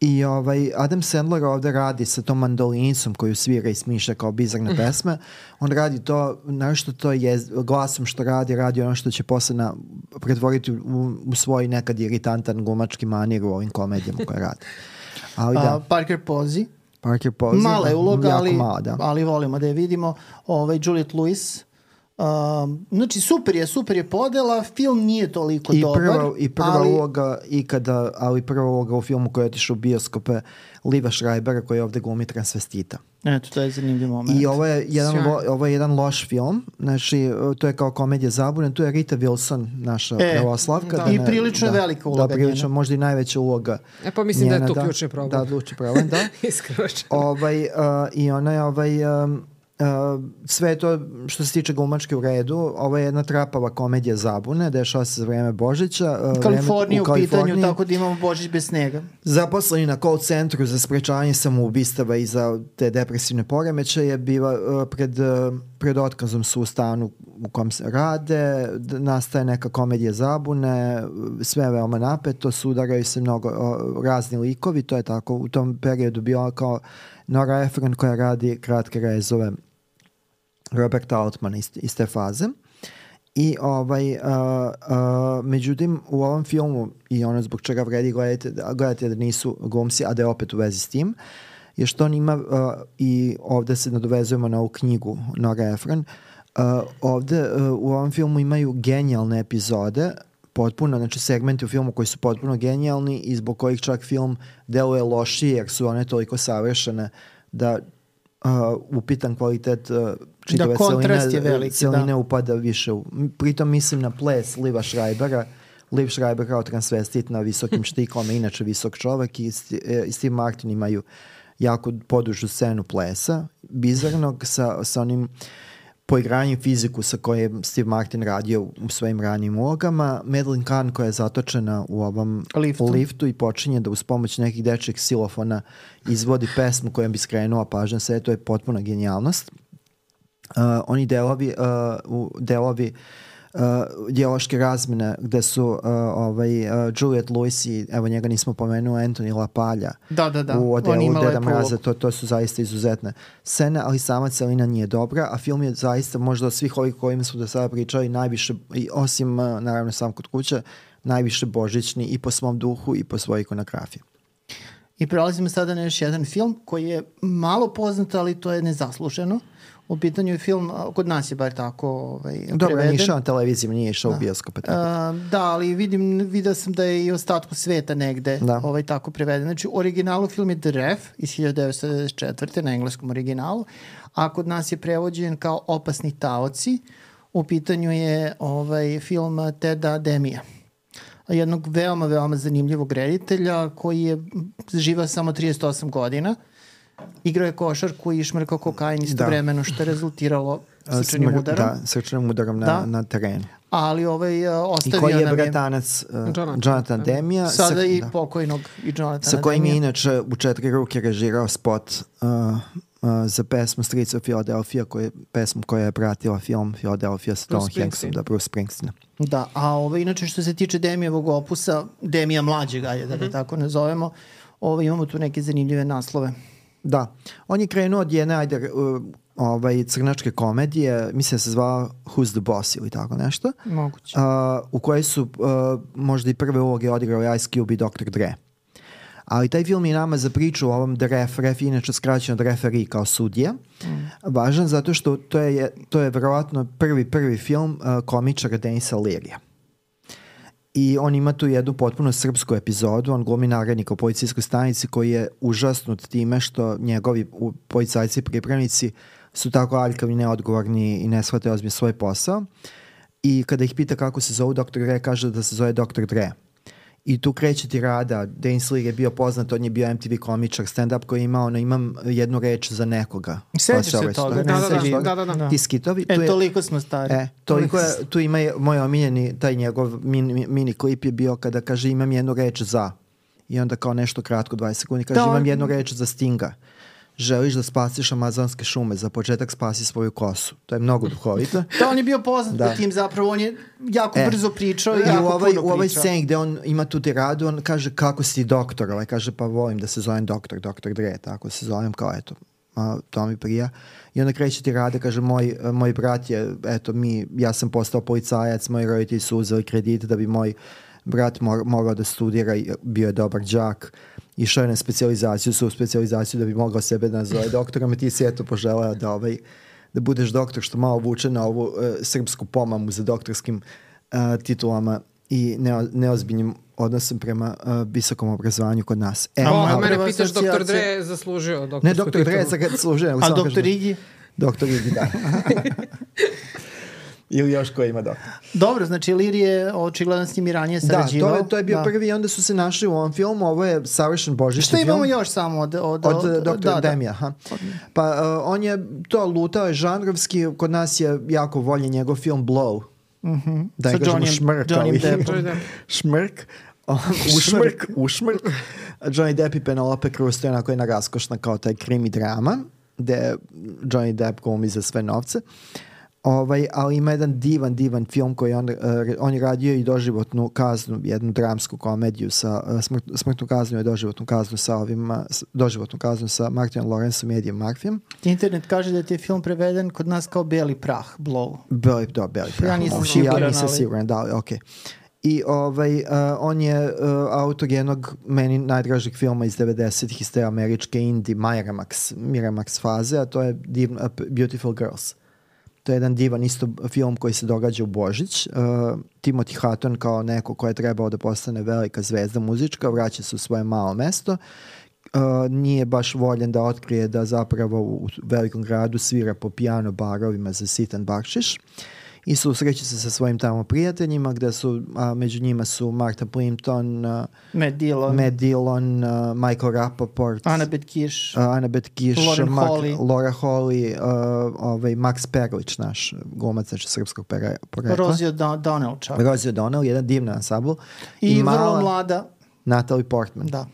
I ovaj, Adam Sandler ovde radi sa tom mandolinicom koju svira i smišlja kao bizarne pesme. On radi to, nešto to je glasom što radi, radi ono što će posle na, pretvoriti u, u svoj nekad iritantan glumački manir u ovim komedijama koje radi. Ali da, A, Parker Posey. Parker Posey. Mala je uloga, jako ali, mala, da. ali volimo da je vidimo. Ovaj, Juliette Lewis. Um, znači, super je, super je podela, film nije toliko I dobar. prva, I prva ali, uloga ikada, ali prva uloga u filmu koja je otišao u bioskope Liva Schreibera koji je ovde glumi transvestita. Eto, to je zanimljiv moment. I ovo je jedan, lo, ovo je jedan loš film, znači to je kao komedija zabune, tu je Rita Wilson, naša E, pravoslavka. da. I prilično je velika uloga Da, prilično, njena. možda i najveća uloga E pa mislim da je njena, to ključni problem. Da, ključni problem, da. Iskreno ovaj, uh, I ona je ovaj, um, Uh, sve je to što se tiče glumačke u redu. Ovo je jedna trapava komedija zabune, dešava se za vreme Božića. Uh, Kalifornija u, vreme, pitanju, tako da imamo Božić bez snega. Zaposleni na call centru za sprečavanje samoubistava i za te depresivne poremećaje biva uh, pred, uh, pred otkazom su u stanu u kom se rade, nastaje neka komedija zabune, sve je veoma napeto, sudaraju se mnogo uh, razni likovi, to je tako u tom periodu bila kao Nora Ephron koja radi kratke rezove Roberta Altmana iz, iz te faze. I ovaj, uh, uh, međutim, u ovom filmu i ono zbog čega vredi gledati, gledati da nisu glumci, a da je opet u vezi s tim, je što on ima, uh, i ovde se nadovezujemo na ovu knjigu Nora Ephron, uh, ovde uh, u ovom filmu imaju genijalne epizode, potpuno, znači segmenti u filmu koji su potpuno genijalni i zbog kojih čak film deluje lošije jer su one toliko savršene da uh, upitan kvalitet uh, čitave Da, celine, je veliki, celine da. upada više. U, pritom mislim na ples Liva Schreibera, Liv Schreiber kao transvestit na visokim štiklama, inače visok čovek i, e, i Steve Martin imaju jako podužu scenu plesa, bizarnog sa, sa onim poigranjem fiziku sa kojim Steve Martin radio u svojim ranijim ulogama. Madeline Kahn koja je zatočena u ovom Liftu. liftu i počinje da uz pomoć nekih dečjeg silofona izvodi pesmu kojom bi skrenula pažnja sve, to je potpuna genijalnost. Uh, oni delovi, uh, delovi uh, dijaloške razmene gde su uh, ovaj, uh, Juliet Lewis i evo njega nismo pomenuli Anthony Lapalja Da, da, da. u odelu Deda Mraza, to, to su zaista izuzetne scene, ali sama celina nije dobra, a film je zaista možda od svih ovih kojima smo do sada pričali najviše, i osim uh, naravno sam kod kuće, najviše božićni i po svom duhu i po svojoj ikonografiji. I prelazimo sada na još jedan film koji je malo poznat, ali to je nezasluženo. U pitanju je film, kod nas je bar tako ovaj, Dobro, preveden. nije išao na televiziji, nije išao u bioskope. Tako. A, da, ali vidim, vidio sam da je i ostatku sveta negde Da. ovaj, tako preveden. Znači, u originalu film je The Ref iz 1994. na engleskom originalu, a kod nas je prevođen kao Opasni taoci. U pitanju je ovaj film Teda Demija jednog veoma, veoma zanimljivog reditelja koji je živao samo 38 godina. Igrao je košarku i šmrkao kokain istovremeno, što je rezultiralo srčanim Smr- udarom. Da, srčanim udarom na, Da. na terenu. Ali ovaj, uh, I ostavio koji je je bratanac uh, Jonathan. Jonathan Demija. sada sa, i da, pokojnog i Jonathana sa kojim je Demija. inače u četiri ruke režirao spot uh, uh, za pesmu Streets of Philadelphia, koje, pesmu koja je pratila film Philadelphia sa Tom Hanksom, da Bruce Springsteen. Da, a ovaj, inače što se tiče Demijevog opusa, Demija mlađeg, ajde da ga tako nazovemo, ovaj, imamo tu neke zanimljive naslove. Da, on je krenuo od jedne, ajde, uh, ovaj, crnačke komedije, mislim da se zvala Who's the Boss ili tako nešto, Moguće. uh, u kojoj su uh, možda i prve uloge odigrao Ice Cube i Dr. Dre. Ali taj film je nama za priču o ovom The Ref, Ref je inače skraćeno The Referee kao sudija, mm. važan zato što to je, to je verovatno prvi, prvi film uh, komičara Denisa Lirija. I on ima tu jednu potpuno srpsku epizodu, on glumi narednika u policijskoj stanici koji je užasnut time što njegovi policajci i pripremnici su tako aljkavi, neodgovorni i ne shvate ozbiljno svoj posao. I kada ih pita kako se zovu, dr. Dre kaže da se zove dr. Dre. I tu kreće ti rada. Dane Slig je bio poznat, on je bio MTV komičar, stand-up koji je imao, ono, imam jednu reč za nekoga. Sećaš Pa se ovaj toga. Da, da, sećaš da, toga? da, da, da. Ti skitovi. tu E, je- toliko smo stari. E, toliko je, tu ima je, moj omiljeni, taj njegov mini, mini klip je bio kada kaže imam jednu reč za. I onda kao nešto kratko, 20 sekundi, kaže Da, imam jednu reč za Stinga. Želiš da spasiš amazonske šume, za početak spasi svoju kosu. To je mnogo duhovito. Da, on je bio poznat Da. tim zapravo, on je jako E, brzo pričao i I jako u ovoj, puno u ovoj pričao. sceni gde on ima tu tiradu, on kaže kako si doktor, ovaj kaže pa volim da se zovem doktor, doktor Dre, tako se zovem kao eto, a, to mi prija. I onda kreće tirada, kaže moj, moj brat je, eto mi, ja sam postao policajac, moji roditelji su uzeli kredit da bi moj brat mor, mogao da studira, i bio je dobar đak, išao je na specializaciju, su specializaciju da bi mogao sebe da nazove doktorom i ti si eto poželeo da ovaj da budeš doktor što malo vuče na ovu e, srpsku pomamu za doktorskim e, titulama i neo, neozbiljnim odnosom prema e, visokom obrazovanju kod nas. E, A O, moja a mene pitaš, doktor Dre je zaslužio doktorsku ne doktor Dre titulu. za kad služe. nego A doktor Igi? Doktor Igi, da. Ili još ko ima doktor. Dobro, znači Lir je očigledno s njim i ranije Da, sarađivao. to je, to je bio Da. prvi i onda su se našli u ovom filmu. Ovo je savršen božićni Šta film. imamo još samo od... Od, Od uh, doktora da, Demija, aha. Pa uh, on je to lutao je žanrovski, kod nas je jako voljen njegov film Blow. Mhm. Da Sa je kažemo šmrk. Ali-. Johnny Depp. šmrk. Ušmrk, ušmrk. Johnny Depp i Penelope Cruz, to je onako jedna raskošna kao taj krimi drama, gde Johnny Depp glumi za sve novce. Ovaj, ali ima jedan divan, divan film koji on, uh, on je radio i doživotnu kaznu, jednu dramsku komediju sa uh, smrt, smrtnu kaznu i doživotnu kaznu sa ovim, doživotnu kaznu sa Martinom Lorenzom i Edijem Marfijem. Internet kaže da ti je film preveden kod nas kao Beli prah, Blow. Beli, da, Beli prah. Ja nisam siguran, Ja nisam siguran, da, ok. I ovaj, uh, on je uh, autor jednog meni najdražeg filma iz 90-ih iz te američke indie Miramax, Miramax faze, a to je Div, uh, Beautiful Girls. To je jedan divan isto film koji se događa u Božić. Uh, Timothy Hutton kao neko ko je trebao da postane velika zvezda muzička, vraća se u svoje malo mesto. Uh, nije baš voljen da otkrije da zapravo u velikom gradu svira po piano barovima za sitan bakšiš i susreće se sa svojim tamo prijateljima gde su, a, među njima su Martha Plimpton, Matt Dillon, Matt Dillon, uh, Michael Rappaport, Annabeth Kish. uh, Annabeth Kiš, Lauren Mark, Holly. Laura Holly, uh, ovaj, Max Perlić, naš glumac, znači srpskog pere- porekla. Rosie O'Don- Donnell čak. Rosie O'Donnell, jedan divan ansambl. I, vrlo mala mlada. Natalie Portman. Da.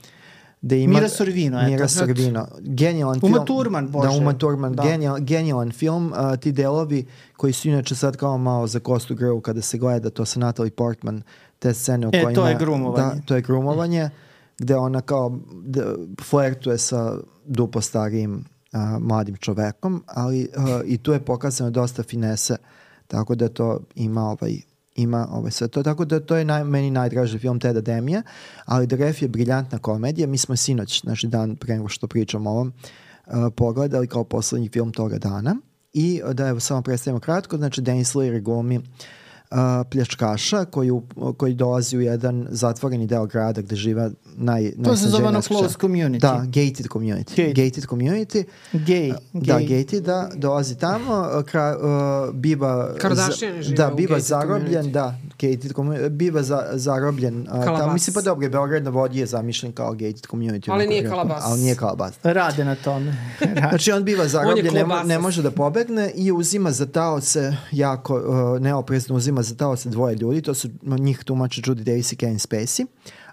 Da ima, Mira Sorvino, eto. Mira Sorvino. Genijalan Uma film. Thurman, Da, Bože. Uma Thurman. Da. Genijal, genijalan film. Uh, ti delovi koji su inače sad kao malo za kostu grlu kada se gleda to sa Natalie Portman, te scene u E, kojima... to je grumovanje. Da, to je grumovanje gde ona kao d, flertuje sa dupo starijim uh, mladim čovekom, ali uh, i tu je pokazano dosta finese, tako da to ima ovaj ima ovaj sve to, tako da to je naj, meni najdraži film Teda Demija, ali The Ref je briljantna komedija, mi smo sinoć, znači dan pre nego što pričamo o ovom, uh, pogledali kao poslednji film toga dana. I da evo samo predstavimo kratko, znači Dennis Leary glumi uh, pljačkaša koji, u, koji dolazi u jedan zatvoreni deo grada gde živa naj, To se zove ono najsnađenija close scena. community. Da, gated community. Gated. Gated community. Gay. Da, gay. gated, da, dolazi tamo, uh, kra, uh, biva... Kardashiani žive Da, u biva gated zarobljen, community. da, gated community, biva za, zarobljen. Tamo, mislim pa dobro, Beograd na vodi je zamišljen kao gated community. Ali nije Kalabas. Ali nije kalabas. Rade na tome. Rade. Znači on biva zarobljen, ne, mo- klobasast. ne može da pobegne i uzima za taoce jako uh, neoprezno uzima za taoce dvoje ljudi, to su njih tumače Judy Davis i Kevin Spacey,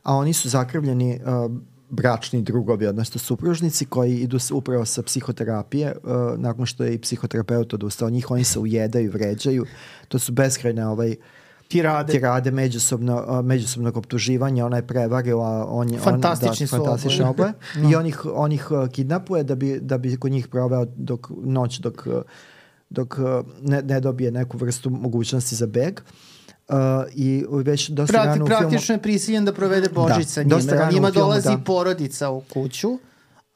a oni su zakrivljeni uh, bračni drugovi, odnosno supružnici koji idu upravo sa psihoterapije, uh, nakon što je i psihoterapeut odustao od njih, oni se ujedaju, vređaju, to su beskrajne ovaj, Tirade. tirade međusobno, međusobnog optuživanja, ona je prevarila, on je Fantastični on, su da, fantastični oboje. oboje. I on ih, on ih uh, kidnapuje da bi, da bi kod njih proveo dok, noć dok, uh, dok uh, ne, ne dobije neku vrstu mogućnosti za beg. Uh, I već dosta Prati, rano u filmu... praktično je prisiljen da provede Božić Da, sa dosta njime. rano A njima dolazi da. porodica u kuću,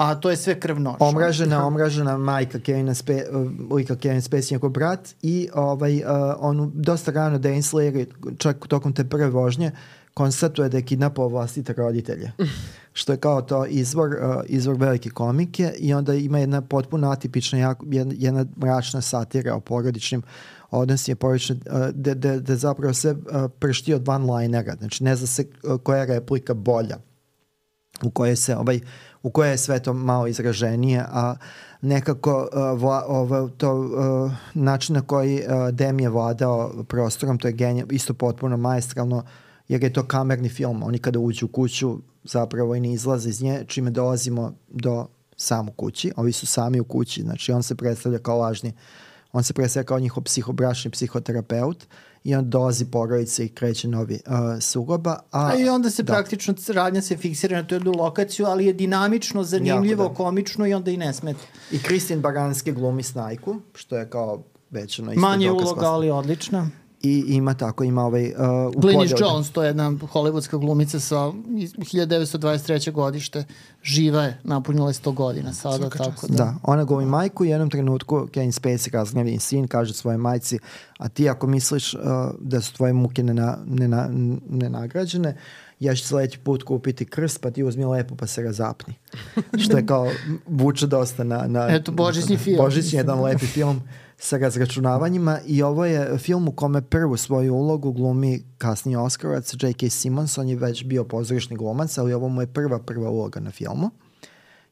a to je sve krvnoša. omražena, omražena majka Kevina Spe, uh, lika Kevin Spacey, njegov brat i ovaj, uh, on dosta rano Dane Slayer, čak tokom te prve vožnje, konstatuje da je kidnapovao vlastite roditelje. Što je kao to izvor, uh, izvor velike komike i onda ima jedna potpuno atipična, jako, jedna, jedna mračna satira o porodičnim odnosima porodične, uh, da zapravo sve uh, pršti od one-linera. Znači ne zna se uh, koja je replika bolja u kojoj se ovaj u kojoj je sve to malo izraženije, a nekako uh, vla, ovo, to uh, način na koji uh, Dem je vladao prostorom, to je genija, isto potpuno maestralno, jer je to kamerni film. Oni kada uđu u kuću zapravo i ne izlaze iz nje, čime dolazimo do samu kući. Ovi su sami u kući, znači on se predstavlja kao lažni, on se predstavlja kao njihov psihobrašni psihoterapeut i on dolazi porodice i kreće novi uh, sugoba. A, A i onda se da. praktično radnja se fiksira na tu jednu lokaciju, ali je dinamično, zanimljivo, da. komično i onda i ne smeta. I Kristin Baranski glumi Snajku, što je kao već ono isto Manje uloga, ali odlična. I ima tako, ima ovaj... Uh, u Glynis Jones, to je jedna hollywoodska glumica sa iz 1923. godište. Živa je, napunila je 100 godina sada, Svaka tako čast. da. Da, ona glumi majku i u jednom trenutku Kevin Spacey razgnevljen sin kaže svoje majci, a ti ako misliš uh, da su tvoje muke nena, nena, nenagrađene, ja ću sledeći put kupiti krst, pa ti uzmi lepo pa se razapni. Što je kao, vuče dosta na... na Eto, božićni film. Božićni jedan lepi film sa razračunavanjima i ovo je film u kome prvu svoju ulogu glumi kasniji Oscarovac J.K. Simmons, on je već bio pozorišni glumac, ali ovo mu je prva prva uloga na filmu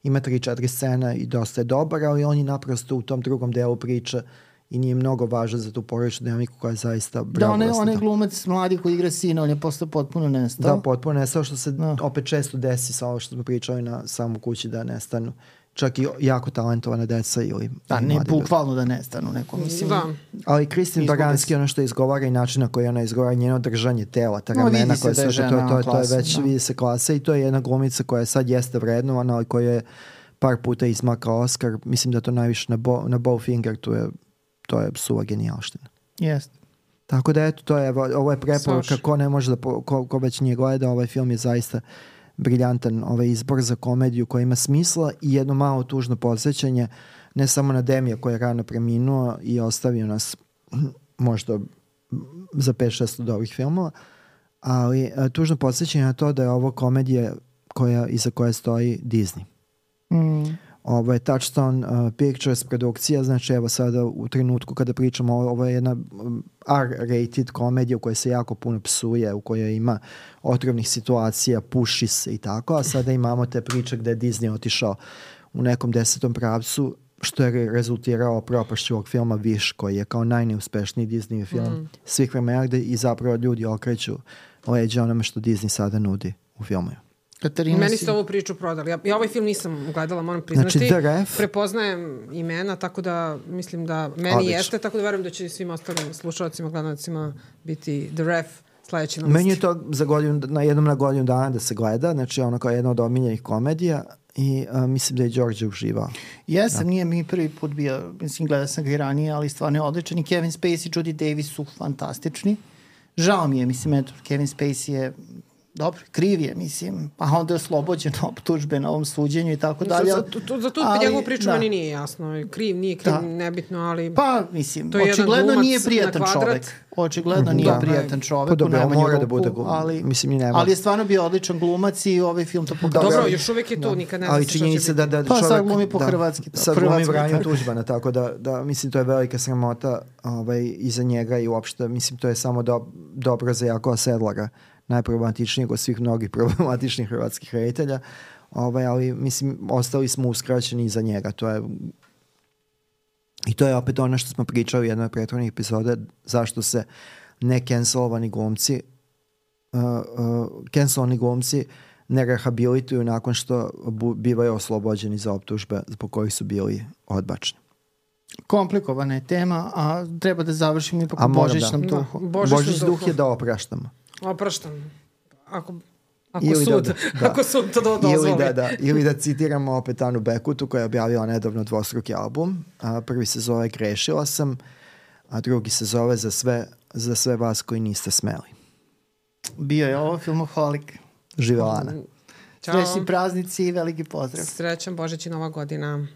ima tri, četiri scena i dosta je dobar, ali on je naprosto u tom drugom delu priče i nije mnogo važan za tu porodičnu dinamiku koja je zaista Da, on je, bravurasna. on je glumac mladi koji igra sina, on je postao potpuno nestao. Da, potpuno nestao što se Da. opet često desi sa ovo što smo pričali na samu kući da nestanu. Čak i jako talentovana deca ili Da, ne, bukvalno da nestanu neko, mislim. Da. Ali Kristin se. ono što izgovara i način na koji ona izgovara, njeno držanje tela, ta No, ramena se koja da je sve to, žena to, to, to je već, da. vidi se klasa i to je jedna glumica koja sad jeste vrednovana, ali koja je par puta izmaka Oscar, mislim da to najviše na, Bo, na Bowfinger, to je, to je suva genijalština. Jest. Tako da eto, to je, ovo je preporuka, ko ne može da, po- ko, ko već nije gleda, ovaj film je zaista briljantan ovaj izbor za komediju koja ima smisla i jedno malo tužno podsjećanje ne samo na Demija koji je rano preminuo i ostavio nas možda za 5-6 dobrih filmova, ali a, tužno podsjećanje na to da je ovo komedija koja, iza koje stoji Disney. Mm. Ovo je Touchstone uh, Pictures produkcija, znači evo sada u trenutku kada pričamo, ovo je jedna um, R-rated komedija u kojoj se jako puno psuje, u kojoj ima otrovnih situacija, puši se i tako, a sada imamo te priče gde je Disney otišao u nekom desetom pravcu, što je re- rezultirao propašću ovog filma Wish, koji je kao najneuspešniji Disney film Mm. svih vremena gde i zapravo ljudi okreću leđa onome što Disney sada nudi u filmu. Katarina Meni si... ste ovu priču prodali. Ja, ja ovaj film nisam gledala, moram priznati. Znači, The Ref, Prepoznajem imena, tako da mislim da meni Odlično. jeste, tako da verujem da će svim ostalim slušalcima, gledalcima biti The Ref sledeći na listi. Meni je to za godinu, na jednom na godinu dana da se gleda, znači ono kao jedna od omiljenih komedija i a, mislim da je Đorđe uživao. Jesam, nije mi prvi put bio, mislim, gledao sam ga i ranije, ali stvarno je odličan i Kevin Spacey i Judy Davis su fantastični. Žao mi je, mislim, eto, Kevin Spacey je dobro, kriv je, mislim, a onda je oslobođen optužbe na ovom suđenju i tako dalje. Za, za, tu, za tu ali, njegovu priču da. meni nije jasno. Kriv, nije kriv, Da. nebitno, ali... Pa, mislim, To očigledno glumac nije prijatan čovek. Očigledno nije Da. prijatan čovek. Pa dobro, mora da bude glu- ali, mislim, i ne mora. ali je stvarno bio odličan glumac i ovaj film to pokazuje. Dobro, još uvek je tu, nikad ne zna ali činjenica da, da Pa čovek... sad glumi po da, hrvatski, to, Sad glumi hrvatski, Branju tako. Da, da mislim to je velika sramota ovaj, iza njega i uopšte mislim to je samo do, dobro za Jakova Sedlara, najproblematičnijeg od svih mnogih problematičnih hrvatskih reditelja. Ovaj, ali mislim ostali smo uskraćeni iza njega, to je I to je opet ono što smo pričali u jednoj od prethodnih epizode, zašto se ne cancelovani glumci uh, uh, cancelovani glumci ne rehabilituju nakon što bu, bivaju oslobođeni za optužbe zbog kojih su bili odbačeni. Komplikovana je tema, a treba da završimo ipak božićnom Da. duhu. Božićni duh duh. je da opraštamo. Opraštam. Ako, ako Ili da- sud, da, da. ako sud to do, dozvoli. Ili da, da, ili da citiramo opet Anu Bekutu koja je objavila nedavno dvostruki album. A, prvi se zove Grešila sam, a drugi se zove Za sve, za sve vas koji niste smeli. Bio je ovo filmoholik. Živela Ana. Ćao. Srećni praznici i veliki pozdrav. Srećan Božić i Nova godina.